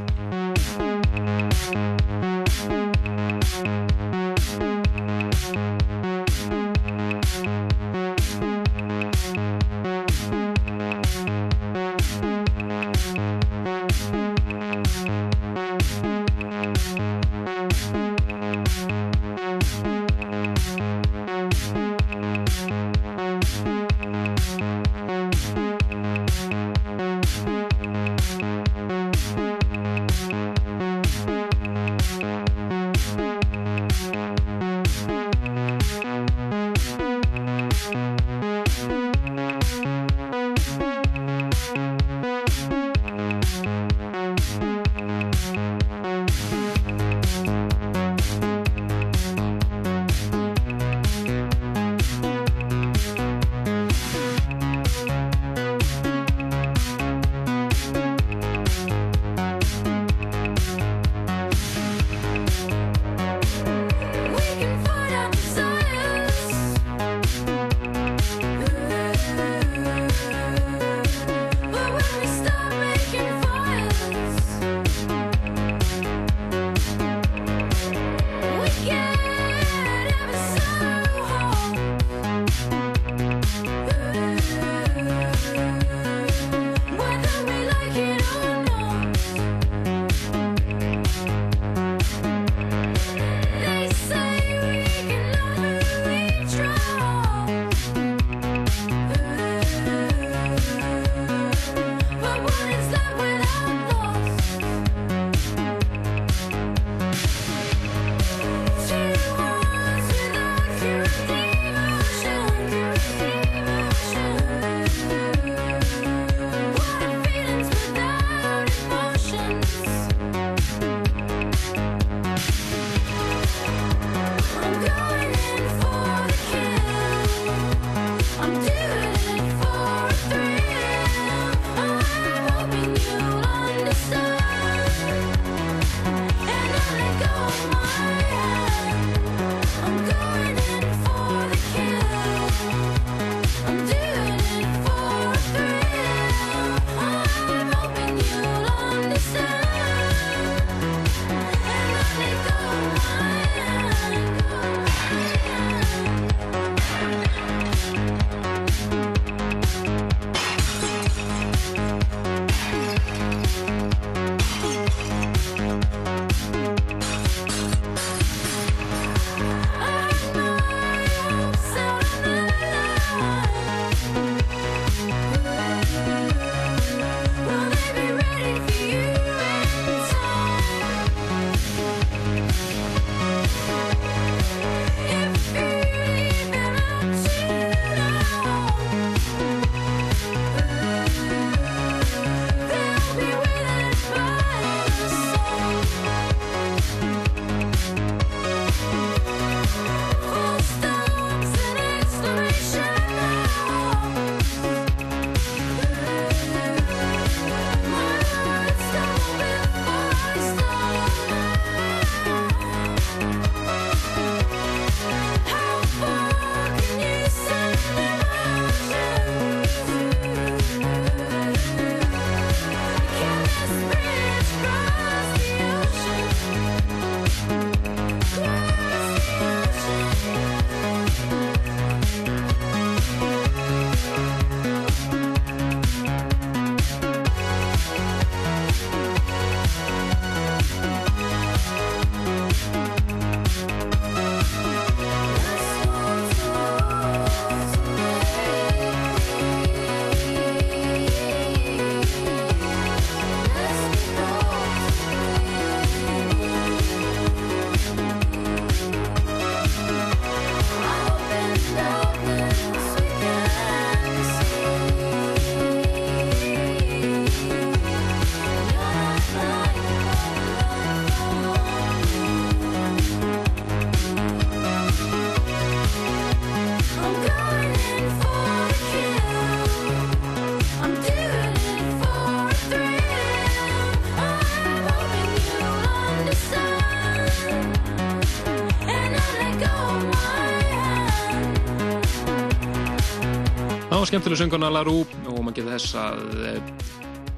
skemmtilega sönguna Larú og maður getur þess að eh,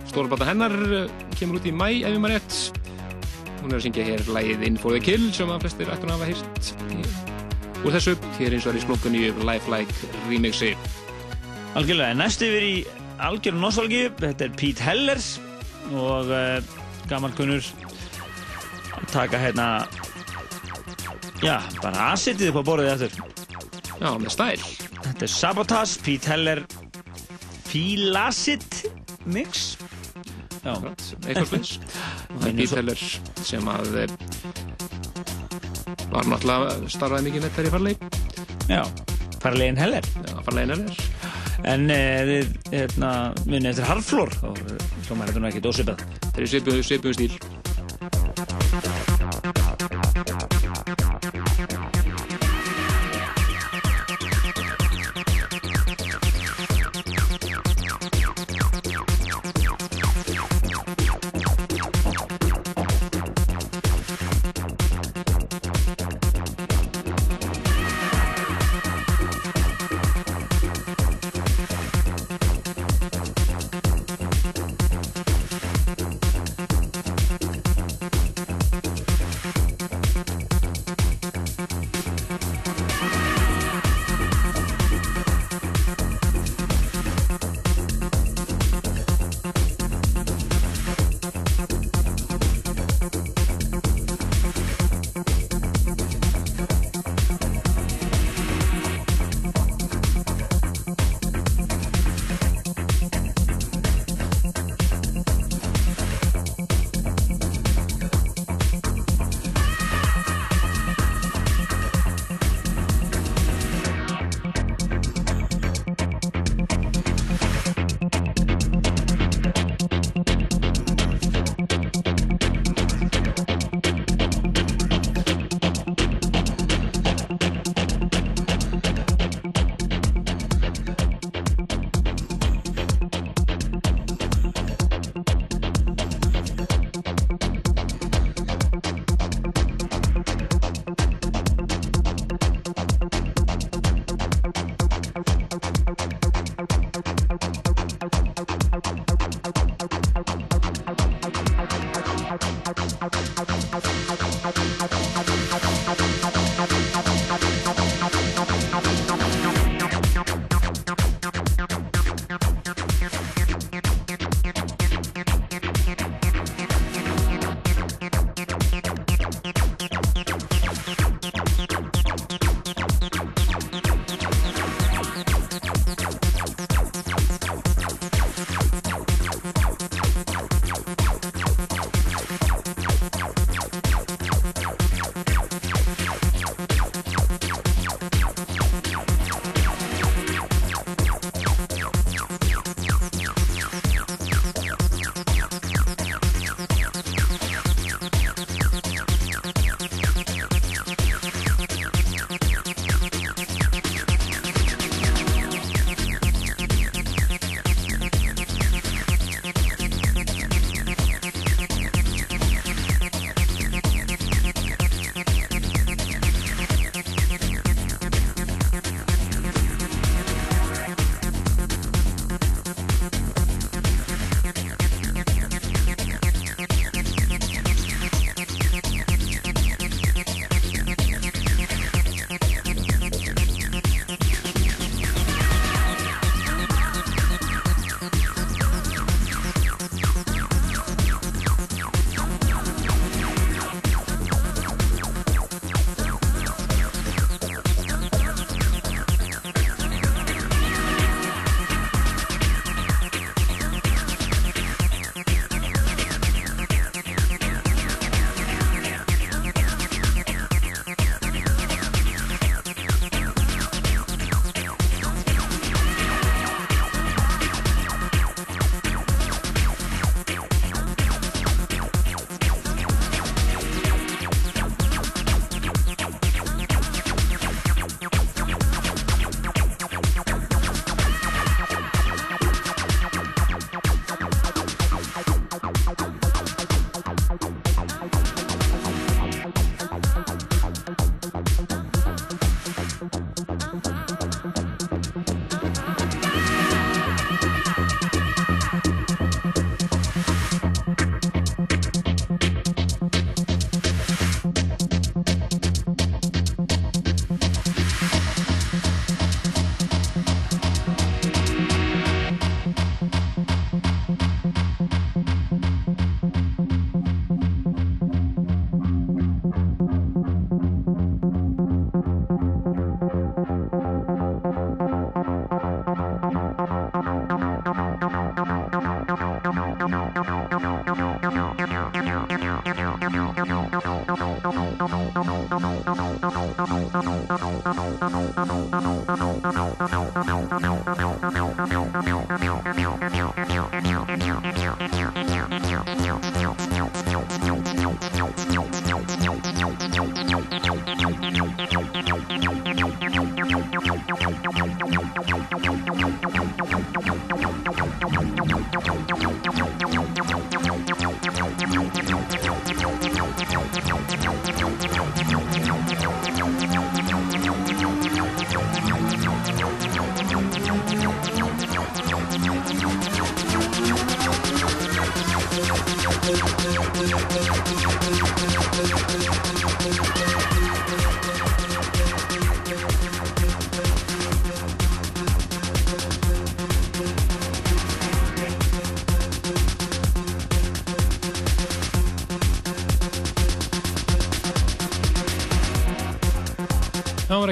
stóra blata hennar eh, kemur út í mæ ef ég maður rétt. Hún er að syngja hér lægið In for the Kill sem að flestir ættum að hafa hýrt úr þessu, hér eins og er í slokkunni Lifelike remixi. Algjörlega, næst yfir í algjörn nostalgíu, þetta er Pete Hellers og uh, gammal kunnur að taka hérna já, bara aðsittið upp á borðið eftir Já, með stæl Þetta er Sabotage, Pete Heller Fílasit mix. Já, eitthvað spils og það er Pete Heller sem að eh, var náttúrulega starfaði mikið nettar í farleik Já, farlegin Heller. Já, farlegin Heller. En uh, við, hérna, munið eftir Harflór og hljómar þetta nú ekki dósipað Það er svipuð stíl Thank you.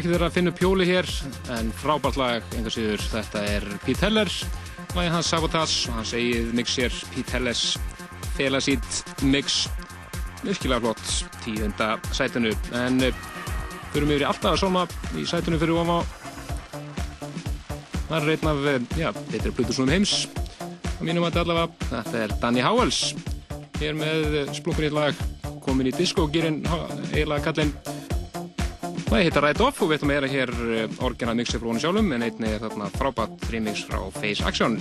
Ekki þeirra að finna upp hjóli hér en frábært lag, einhver síður þetta er Pete Heller lagið hans Sabotage og hans eigið mix hér Pete Hellers Felasít mix. Virkilega flott tíunda sætinu. En uh, fyrir yfir í alltaf að sólma í sætinu fyrir ofá það er einn af eh, já, þetta er Plutusnum heims. Á mínum að allavega þetta er Danny Howells. Hér með uh, splunkunýtt lag komin í diskogýrin eiginlega kallinn Það heitir Right Off og við ætlum að gera hér eh, orginal mixi frá hún sjálfum en einni er þarna frábært remix frá Face Action.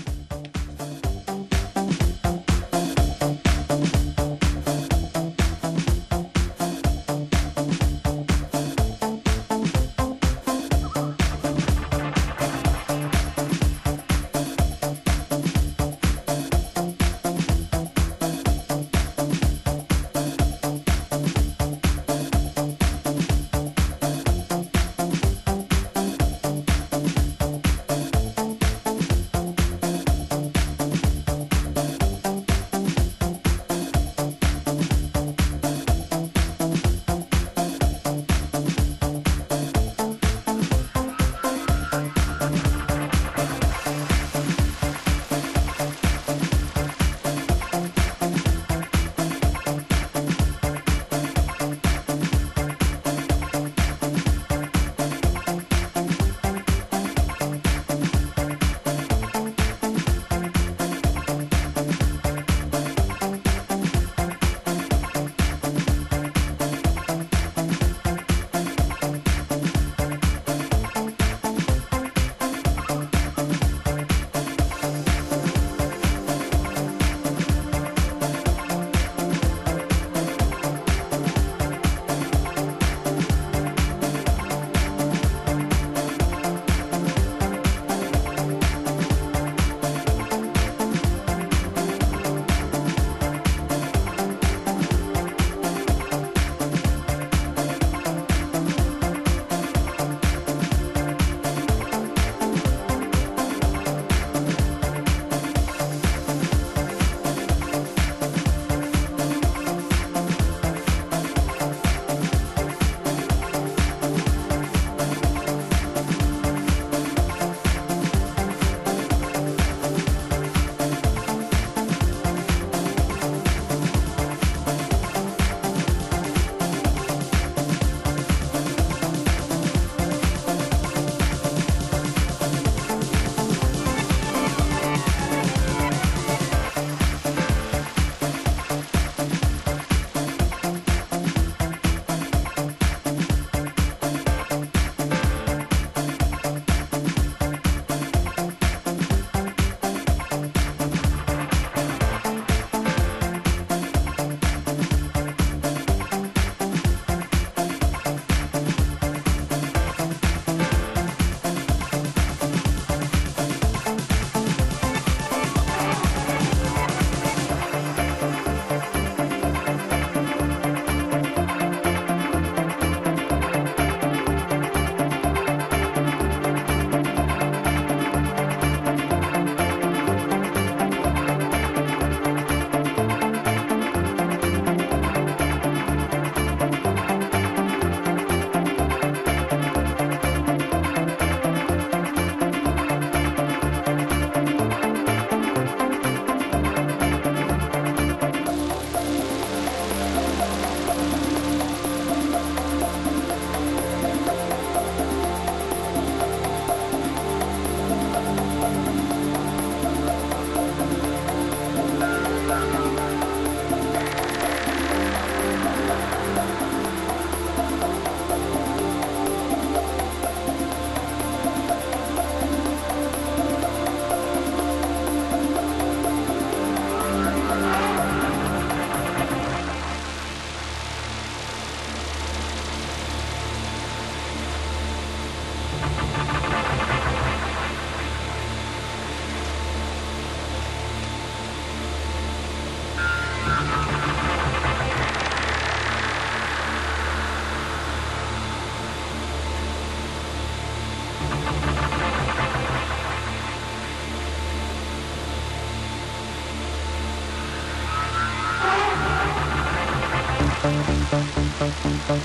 Og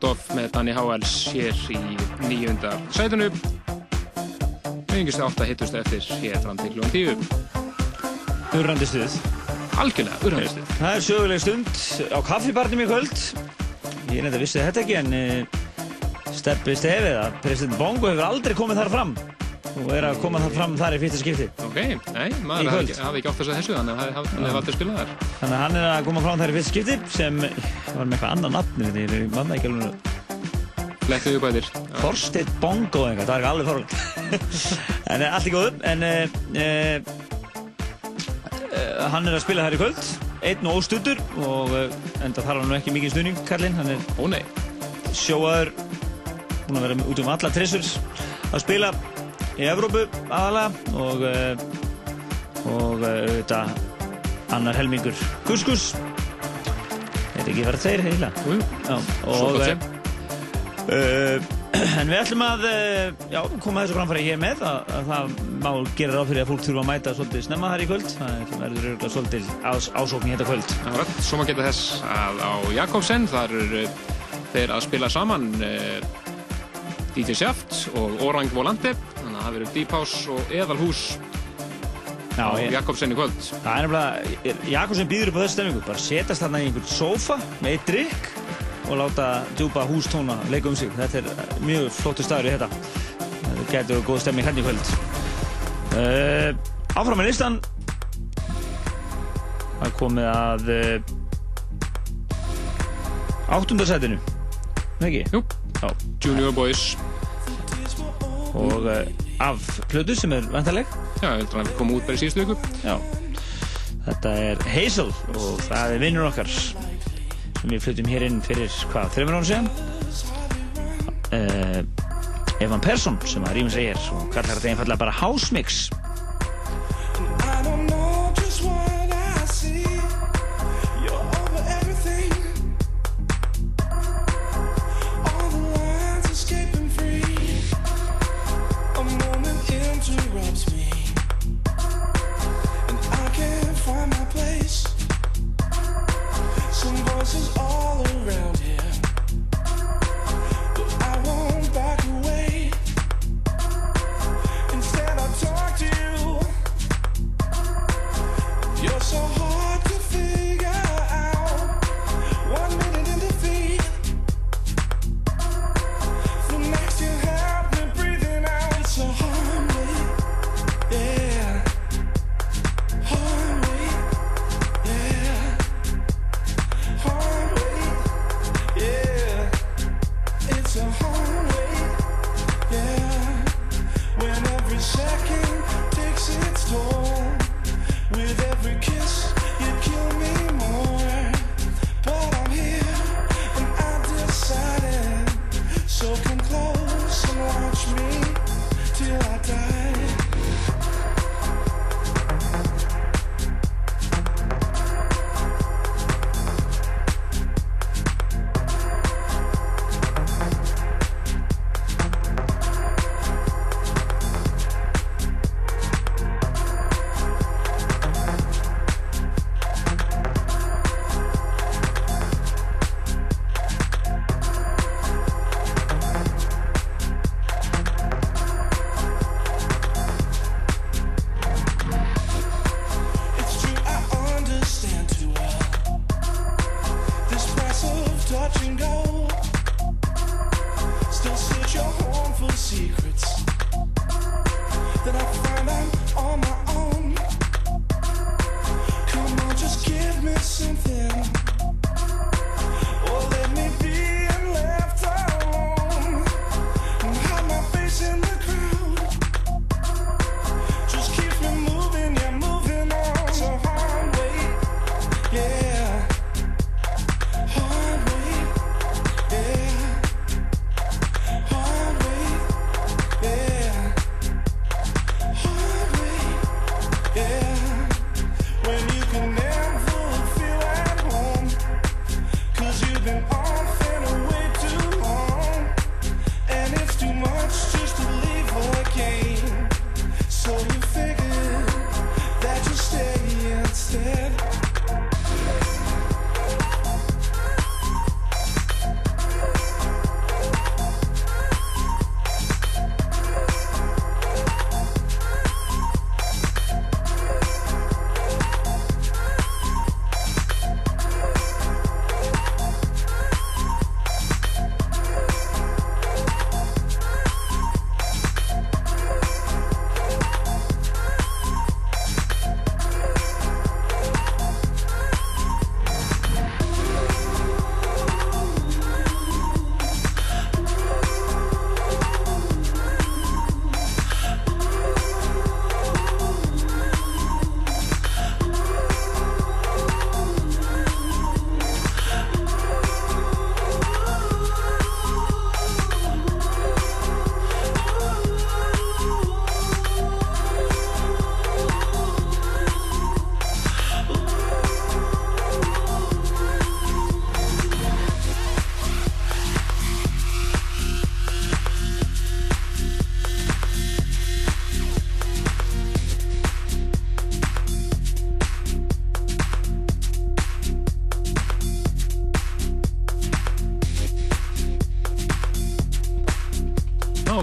Off með Danny Howells hér í nýjunda sætunu. Yngistu átta hittustu eftir hér fram til klúan tíu. Urrandi stuð. Algjörlega, urhandistu. Það er söguleg stund á kaffibarnum í kvöld. Ég er nefnda vissi þetta ekki en uh, Steppi Stefið að president Bongo hefur aldrei komið þar fram og er að koma þar fram þar í fyrsta skipti. Ok, nei, maður hafði ekki, ekki átt að þessu, þannig að hann hefði aldrei spilað þar. Þannig að hann er að koma fram þar í fyrsta skipti sem var með eitthvað annað nafn þetta er manna ekki alveg. Flettuðu bæðir. Þorsteinn Bongo eitthvað, það er alveg fórhald en uh, allt í góðum en uh, uh, hann er að spila þær í kvöld. Einn og óstuttur og enda þarf hann ekki mikið stuðning kallinn, hann er Ó sjóaður búinn að vera út um alla trissur að spila í Evrópu aðalega og og auðvitað annar helmingur. Kuskus er ekki verið heila. Jú, Já, svo og uh, en við ætlum að uh, já, koma þessu framfæri hér með að, að það má gera ráð fyrir að fólk þurfa að mæta svolítið snemma þar í kvöld. Það verður örgulega svolítið ás, ásókn í þetta kvöld. Akkurat, svo maður geta þess að á Jakobsen þar eru þeir að spila saman uh, DJ Shaft og Orang Volante. Þannig að það verður Deep House og Eðalhús já, á ég, Jakobsen í kvöld. Það er nefnilega Jakobsen býður upp á þessu stemmingu bara setjast þarna í einhvern sófa með eitt drikk og láta djúpa hústóna leika um sig. Þetta er mjög flottur staður í þetta. Þetta getur góð stemming hérna í kvöld. Uh, áfram með listan. Það komið að uh, áttundasætinu ekki? Jú. Já. Junior Boys. Og uh, af plötu sem er vantarleg Já, ég heldur að hann kom út bara í síðustu viku. Já. Þetta er Hazel og það er vinnur okkar sem við flutum hér inn fyrir hvað, þreymur ára síðan? Uh, Evan Persson sem að rýmur segir og kallar þetta einfallega bara House Mix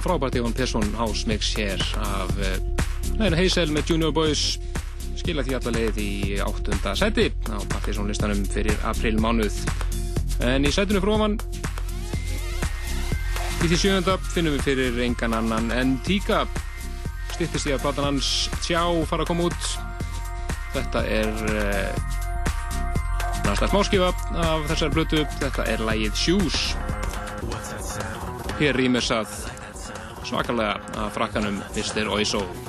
frábært Jón Persson hásmix hér af eh, Neina Heysel með Junior Boys. Skila því alla leið í áttunda seti á partysónlistanum fyrir april mánuð en í setinu fróman í því sjönda finnum við fyrir engan annan en Tíka styrtist í að platan hans Tjá fara að koma út. Þetta er eh, næsta smáskifa af þessar blötu þetta er lægið Sjús hér rýmur sað svakalega að frakkanum fyrstir og í sóg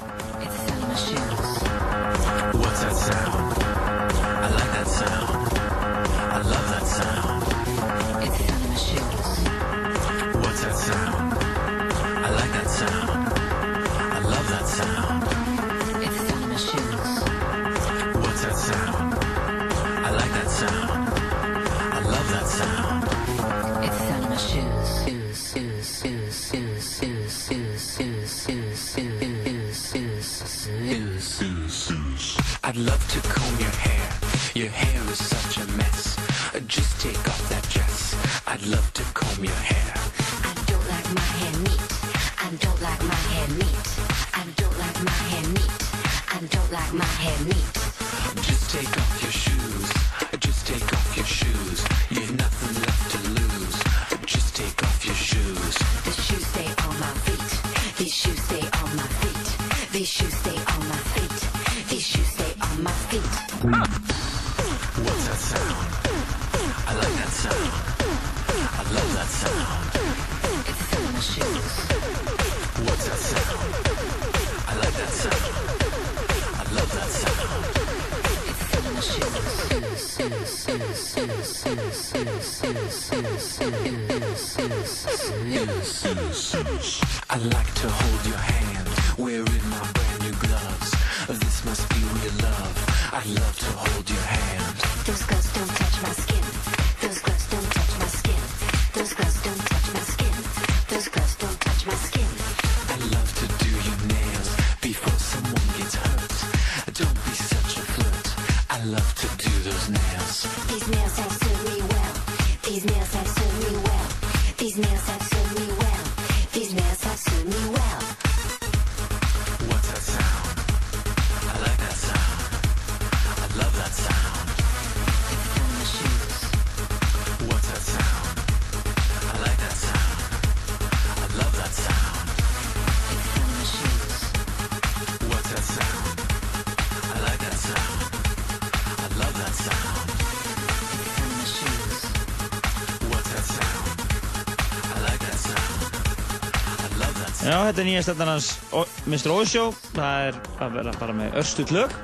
þetta er nýja O- Mr. Osho. Það er að vera bara með örstuð lög.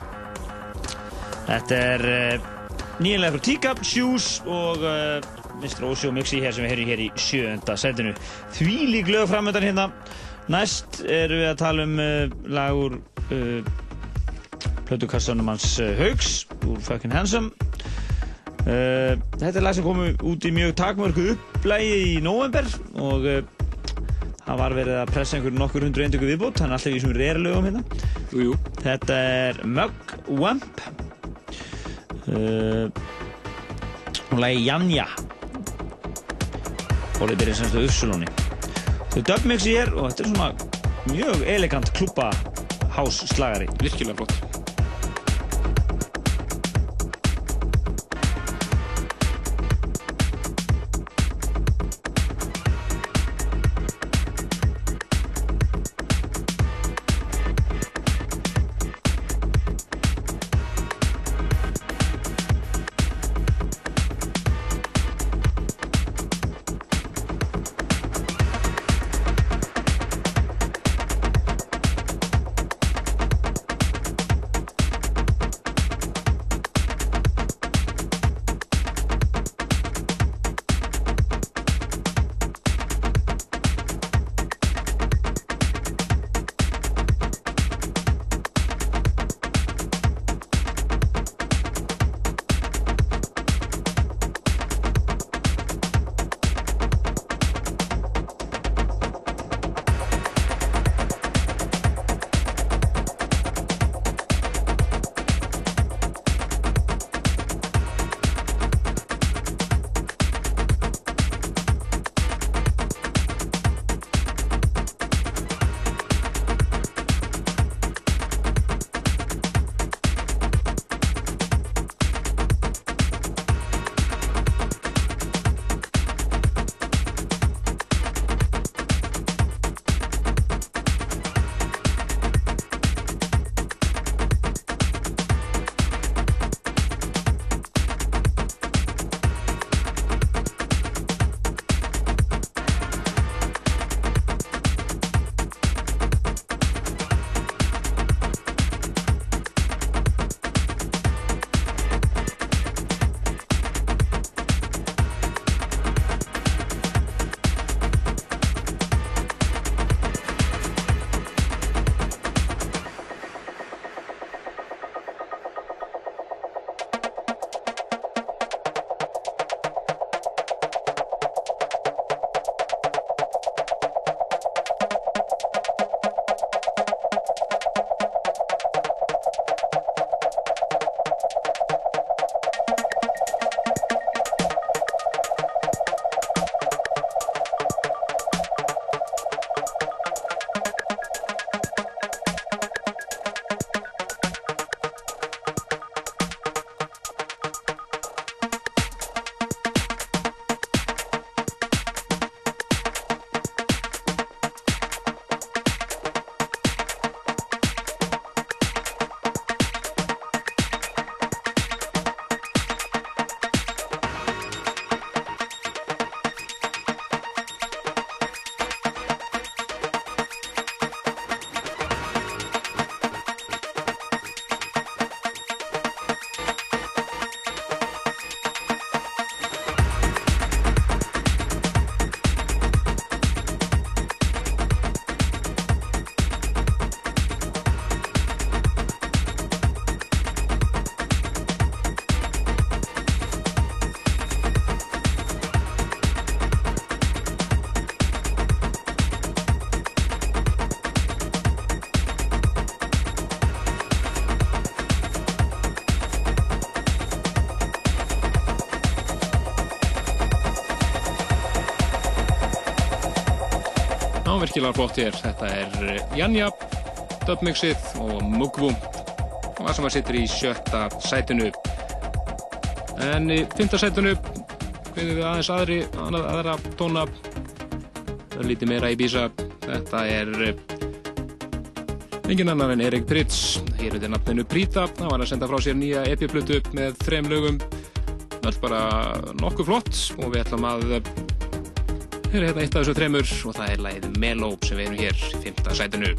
Þetta er uh, nýjanlega frá Teacup, Shoes og uh, Mr. Osho mixi hér sem við heyrum hér í sjöunda setinu. Því lík lög framöndan hérna. Næst erum við að tala um uh, lag úr uh, plötukassanum hans Haugs úr Fucking Handsome. Þetta er lag sem kom út í mjög takmörku upplægi í november og það var verið að pressa einhverjum nokkur hundru eindöku viðbútt, þannig alltaf í þessum reyðarlögum hérna. Jú, jú. Þetta er Mugwump uh, og lagi Janja og það byrja semst á Ursulóni. Þau dubmixi hér og þetta er svona mjög elegant klúpa hás slagari. Virkilega flott. Virkilega flott hér. Þetta er eh, Janja, dubmixið og Mugvum. Og það sem að sittur í sjötta sætinu. En í fymta sætinu finnum við aðeins aðri, annað, aðra tóna. Það er lítið meira í bísa. Þetta er eh, engin annar en Erik Pritz. Hér er þetta nafninu Prita. Það var að senda frá sér nýja epiplötu með þrem lögum. Öll bara nokkuð flott og við ætlum að er hérna eitt af þessu þremur og það er lagið Meló sem við erum hér í fymta sætinu.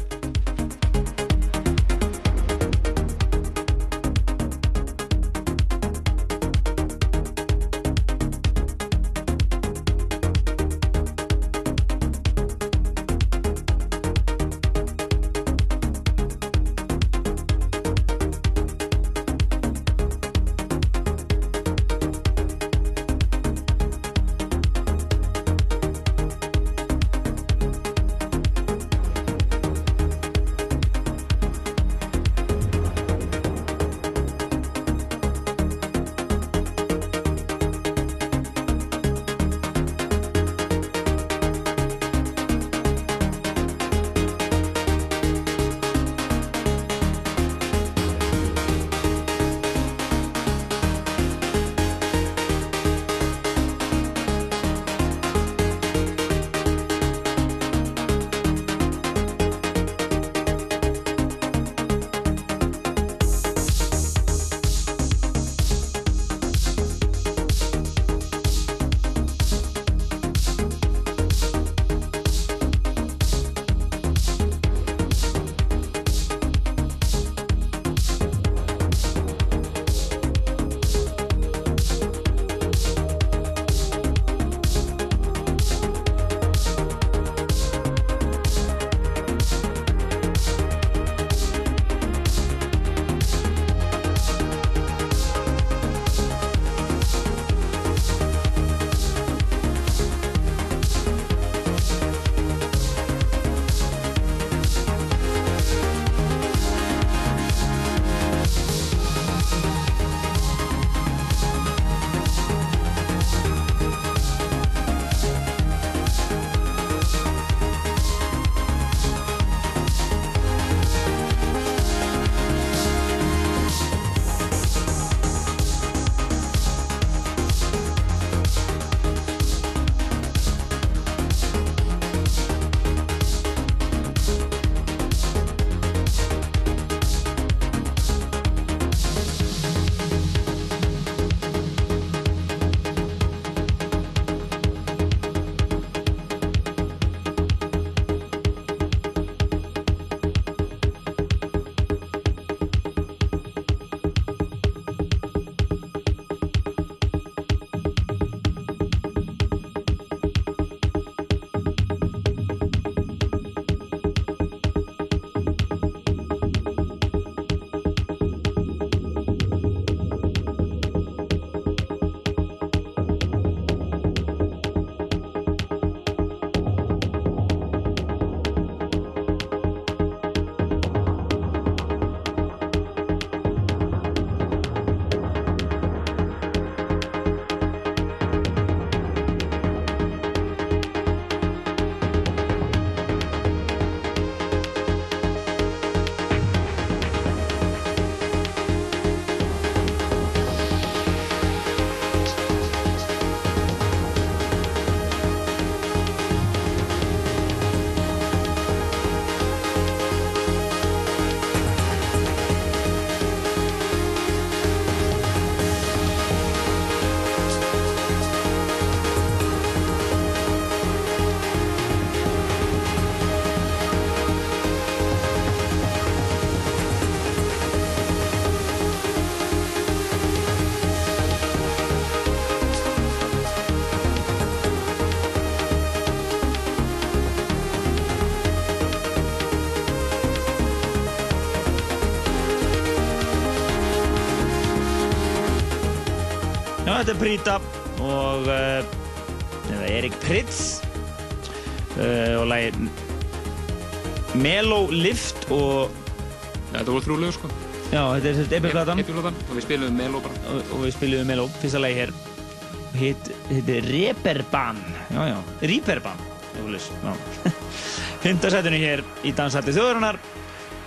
Þetta er Prita og uh, Erik Pritz uh, og lagi Melo Lift og Ja, þetta voru þrjú lög, sko. Já, þetta er sérst epiplatan og við spilum Meló bara. og, og við spilum Melo, fyrsta lagi hér hitt, hitt er Reeperbahn já, já, Reeperbahn já. Fynda sætunni hér í Danshalli þjóðarinnar.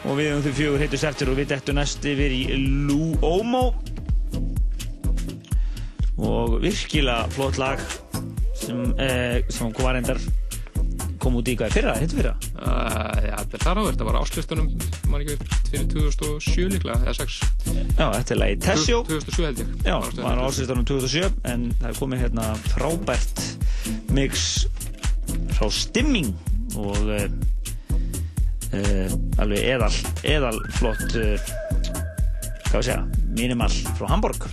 Og við um því fjögur heitur eftir og við dettum næst yfir í Lou Omo virkilega flott lag sem, eh, sem var reyndar kom út í hvað fyrra, hittu fyrra Uh, já, þetta er þar á þetta var áslustunum, maður ekki fyrir 2007 líklega, eða 6. Já, þetta er lagi Tessio 2007 held ég. Já, var á ásýstunum 2007 en það er komið hérna frábært mix frá Stimming og uh, uh, alveg eðal, eðal flott uh, hvað við segja, minimal frá Hamburg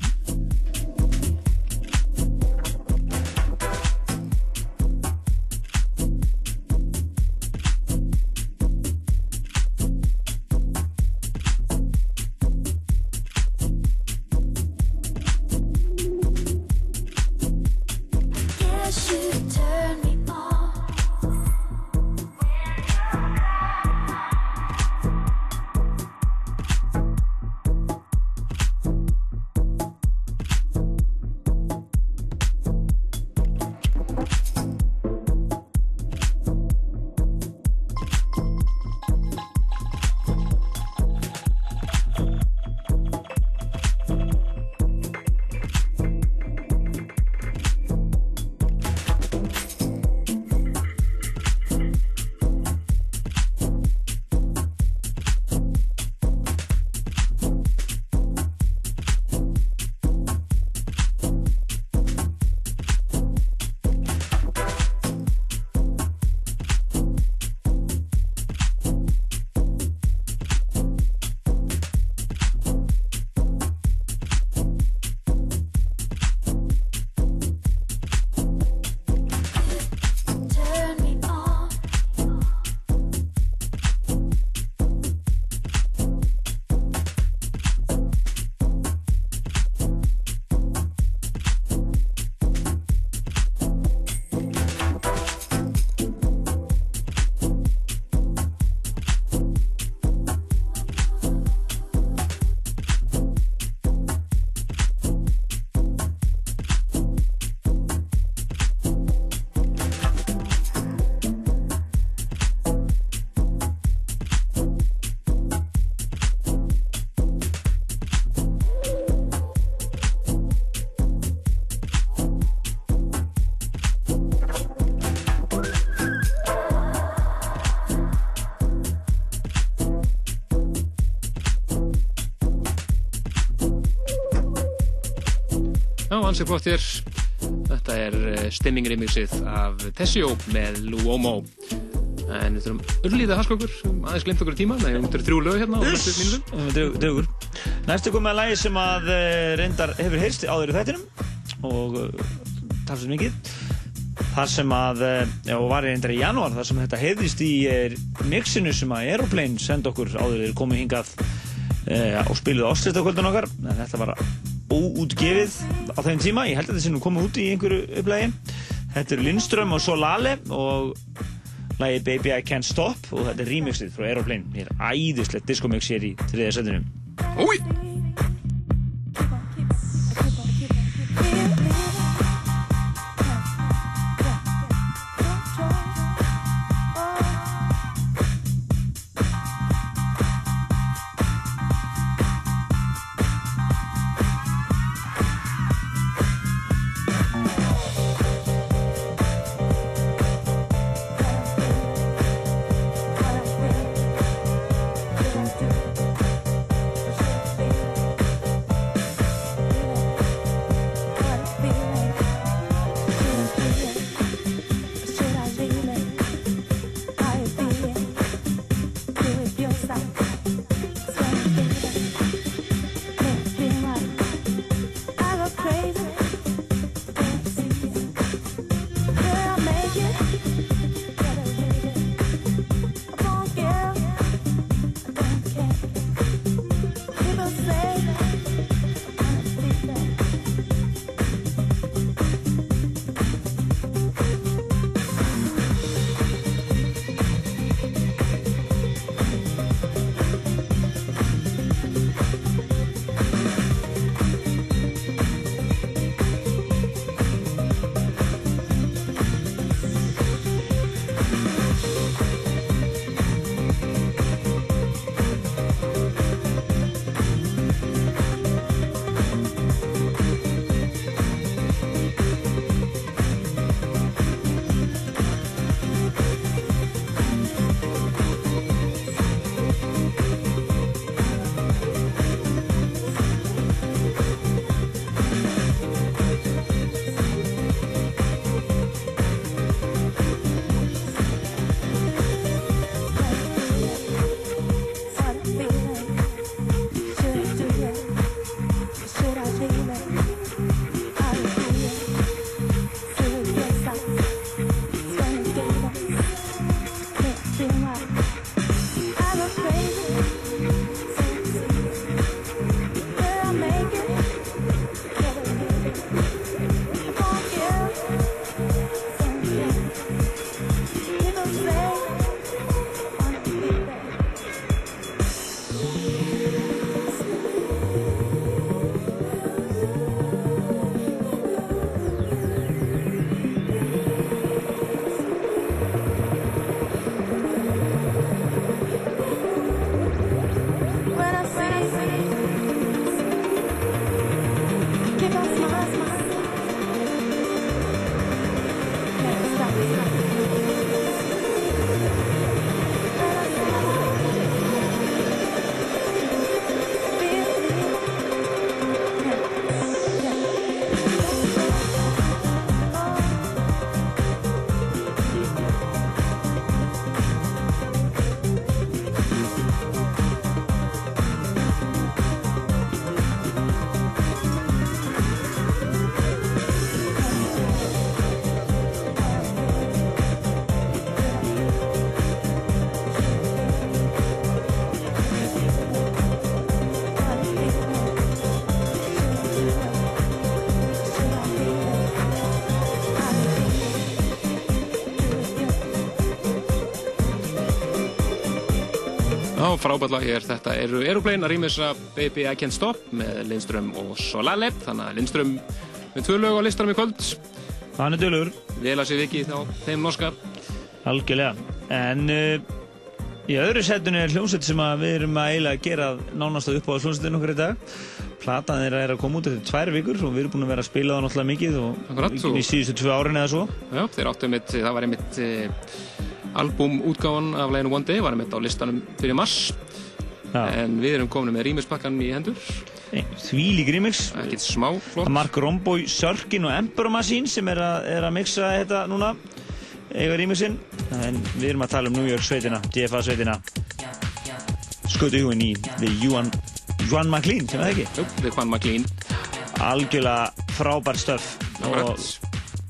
Já, ansið flott hér. Þetta er eh, Stimming remixið af Tessio með Luomo. En við þurfum urlítið að haska okkur, um aðeins glemt okkur í tíma, það er þrjú lög hérna á næstu mínútum. Dög- Dögur. Næstu komið að lægi sem að uh, reyndar hefur heyrst áður í þættinum og uh, talsum mikið. Þar sem að, já, var reyndar í janúar, þar sem þetta heyrðist í mixinu sem að Aeroplane senda okkur áður þeir komið hingað uh, og spiluðu áslistakvöldun okkar. En þetta var óútgefið á þeim tíma, ég held að þetta sé nú komið út í einhverju upplægi. Þetta eru Lindström og Solale og lagi Baby I Can't Stop og þetta er remixið frá Aeroplane. Þetta er æðislegt diskomix hér í þriðja setinu. Já, frábært hér, þetta eru Aeroplane að rýmisa Baby I Can't Stop með Lindström og Solale þannig að Lindström með tvö lög á listanum í kvöld Hann er dölur Vel að sér vikið á þeim norska Algjörlega. En uh, í öðru setinu er hljómsveit sem að við erum að eiginlega gera nánast að upp á hljómsveitinu okkur í dag. Platan þeirra er að koma út eftir tvær vikur og við erum búin að vera að spila það náttúrulega mikið og Akkurat, í og- í síðustu tvö árin eða svo. Já, albumútgáfan af leginu One Day var einmitt á listanum fyrir mars Já. en við erum komin með rýmispakkan í hendur Því lík remix. Ekkert smá flott. Mark Romboy, Sörkin og Emperor Machine sem er að, er að mixa þetta núna eiga remixin. En við erum að tala um New York sveitina, DFA sveitina. Skutu huginn í The Juan, Juan McLean, sem það ekki? Jú, The Juan McLean. Algjörlega frábært stöf. Og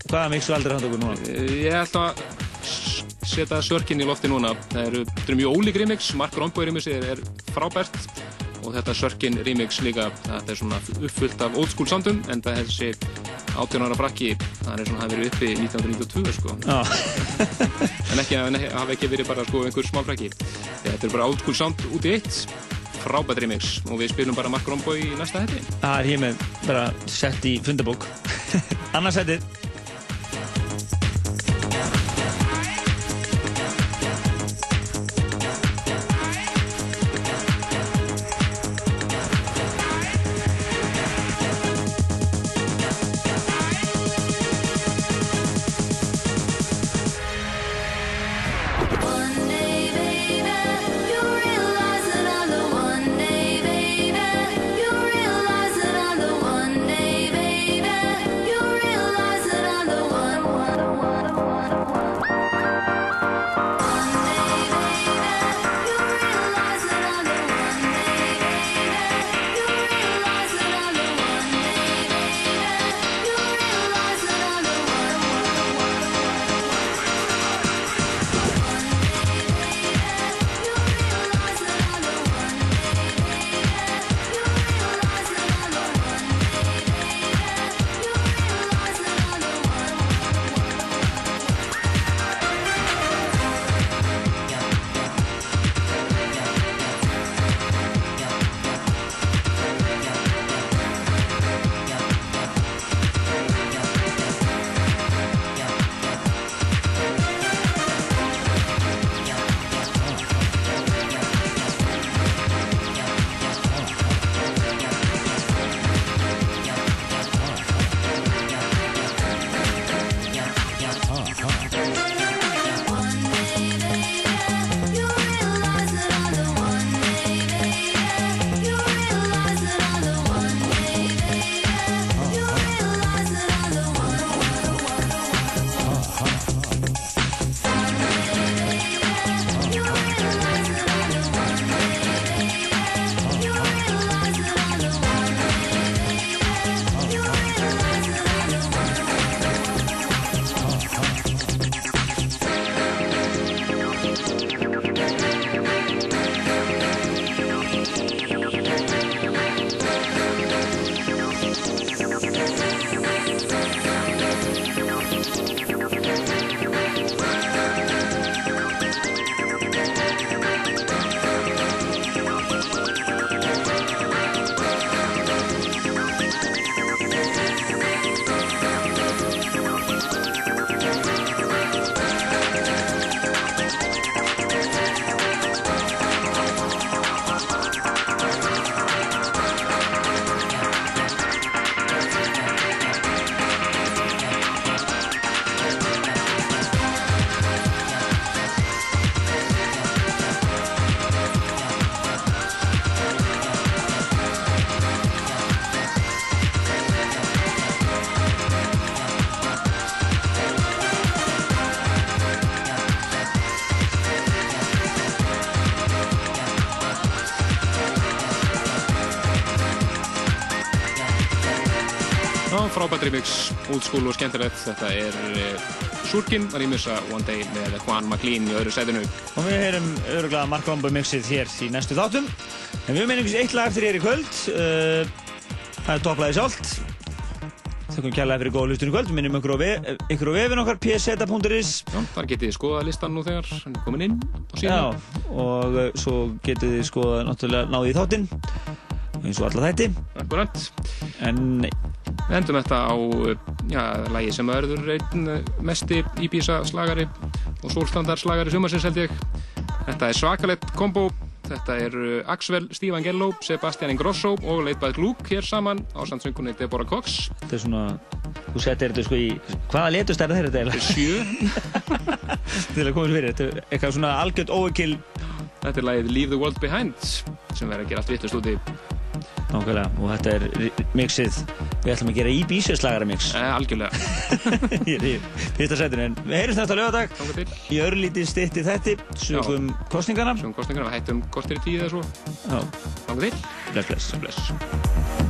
hvaða mixu aldrei hann okkur núna? Ég ætla að setja sörkinn í lofti núna. Það eru, það eru mjög ólík remix, Mark Romboy remix er, er frábært og þetta sörkinn remix líka, þetta er svona uppfullt af old school soundum en það er þessi 18 ára brakki, það er svona hafi verið uppi 1992 sko. Já. en ekki, ekki, hafi ekki verið bara sko einhver smá brakki. Þetta er bara old school sound út í eitt, frábært remix og við spilum bara Mark Romboy í næsta hætti. Það er hér með bara sett í fundabók. Annars settið. Old school og skemmtilegt. Þetta er Surkin, var í missa One Day með Juan McLean í öðru sæðinu. Og við heyrum öruglega Mark Rombo mixið hér í næstu þáttum. En við meðum einhvers eitt lag eftir hér í kvöld. Uh, það er topplæði sjálft. Þakkum kærlega fyrir góða hlustun í kvöld. Við minnum ykkur á, ve ykkur á vefin okkar pseta.is. Já, þar getið þið skoða listan nú þegar hann er komin inn á Já, síðan. og uh, svo getið þið skoða náttúrulega náðið í þáttinn. Eins og alla þætti. Akkurat. En Við endum þetta á, já, lagi sem verður einn mesti Ibiza slagari og sólstandar slagari sumarsins held ég. Þetta er svakalett kombo. Þetta er uh, Axwell, Steve Angello, Sebastian Ingrosso og Leitbað Glúk hér saman á sandsöngunni Deborah Cox. þetta er svona, þú setir þetta sko í, hvaða letust er þetta eiginlega? Sjö. Til að koma sér fyrir, þetta er eitthvað svona algjört óvikil. Þetta er lagið Leave the World Behind sem verður að gera allt vittust úti. Nákvæmlega, og þetta er mixið, við ætlum að gera í bísjöslagara mix. Eh, algjörlega. Ég er í fyrsta setinu, en við heyrjum þetta lögadag í örlítið stytti þetti, sögum kostningarna. Sem kostningarna, hættum kortir í tíu eða svo. Já, til. bless, bless.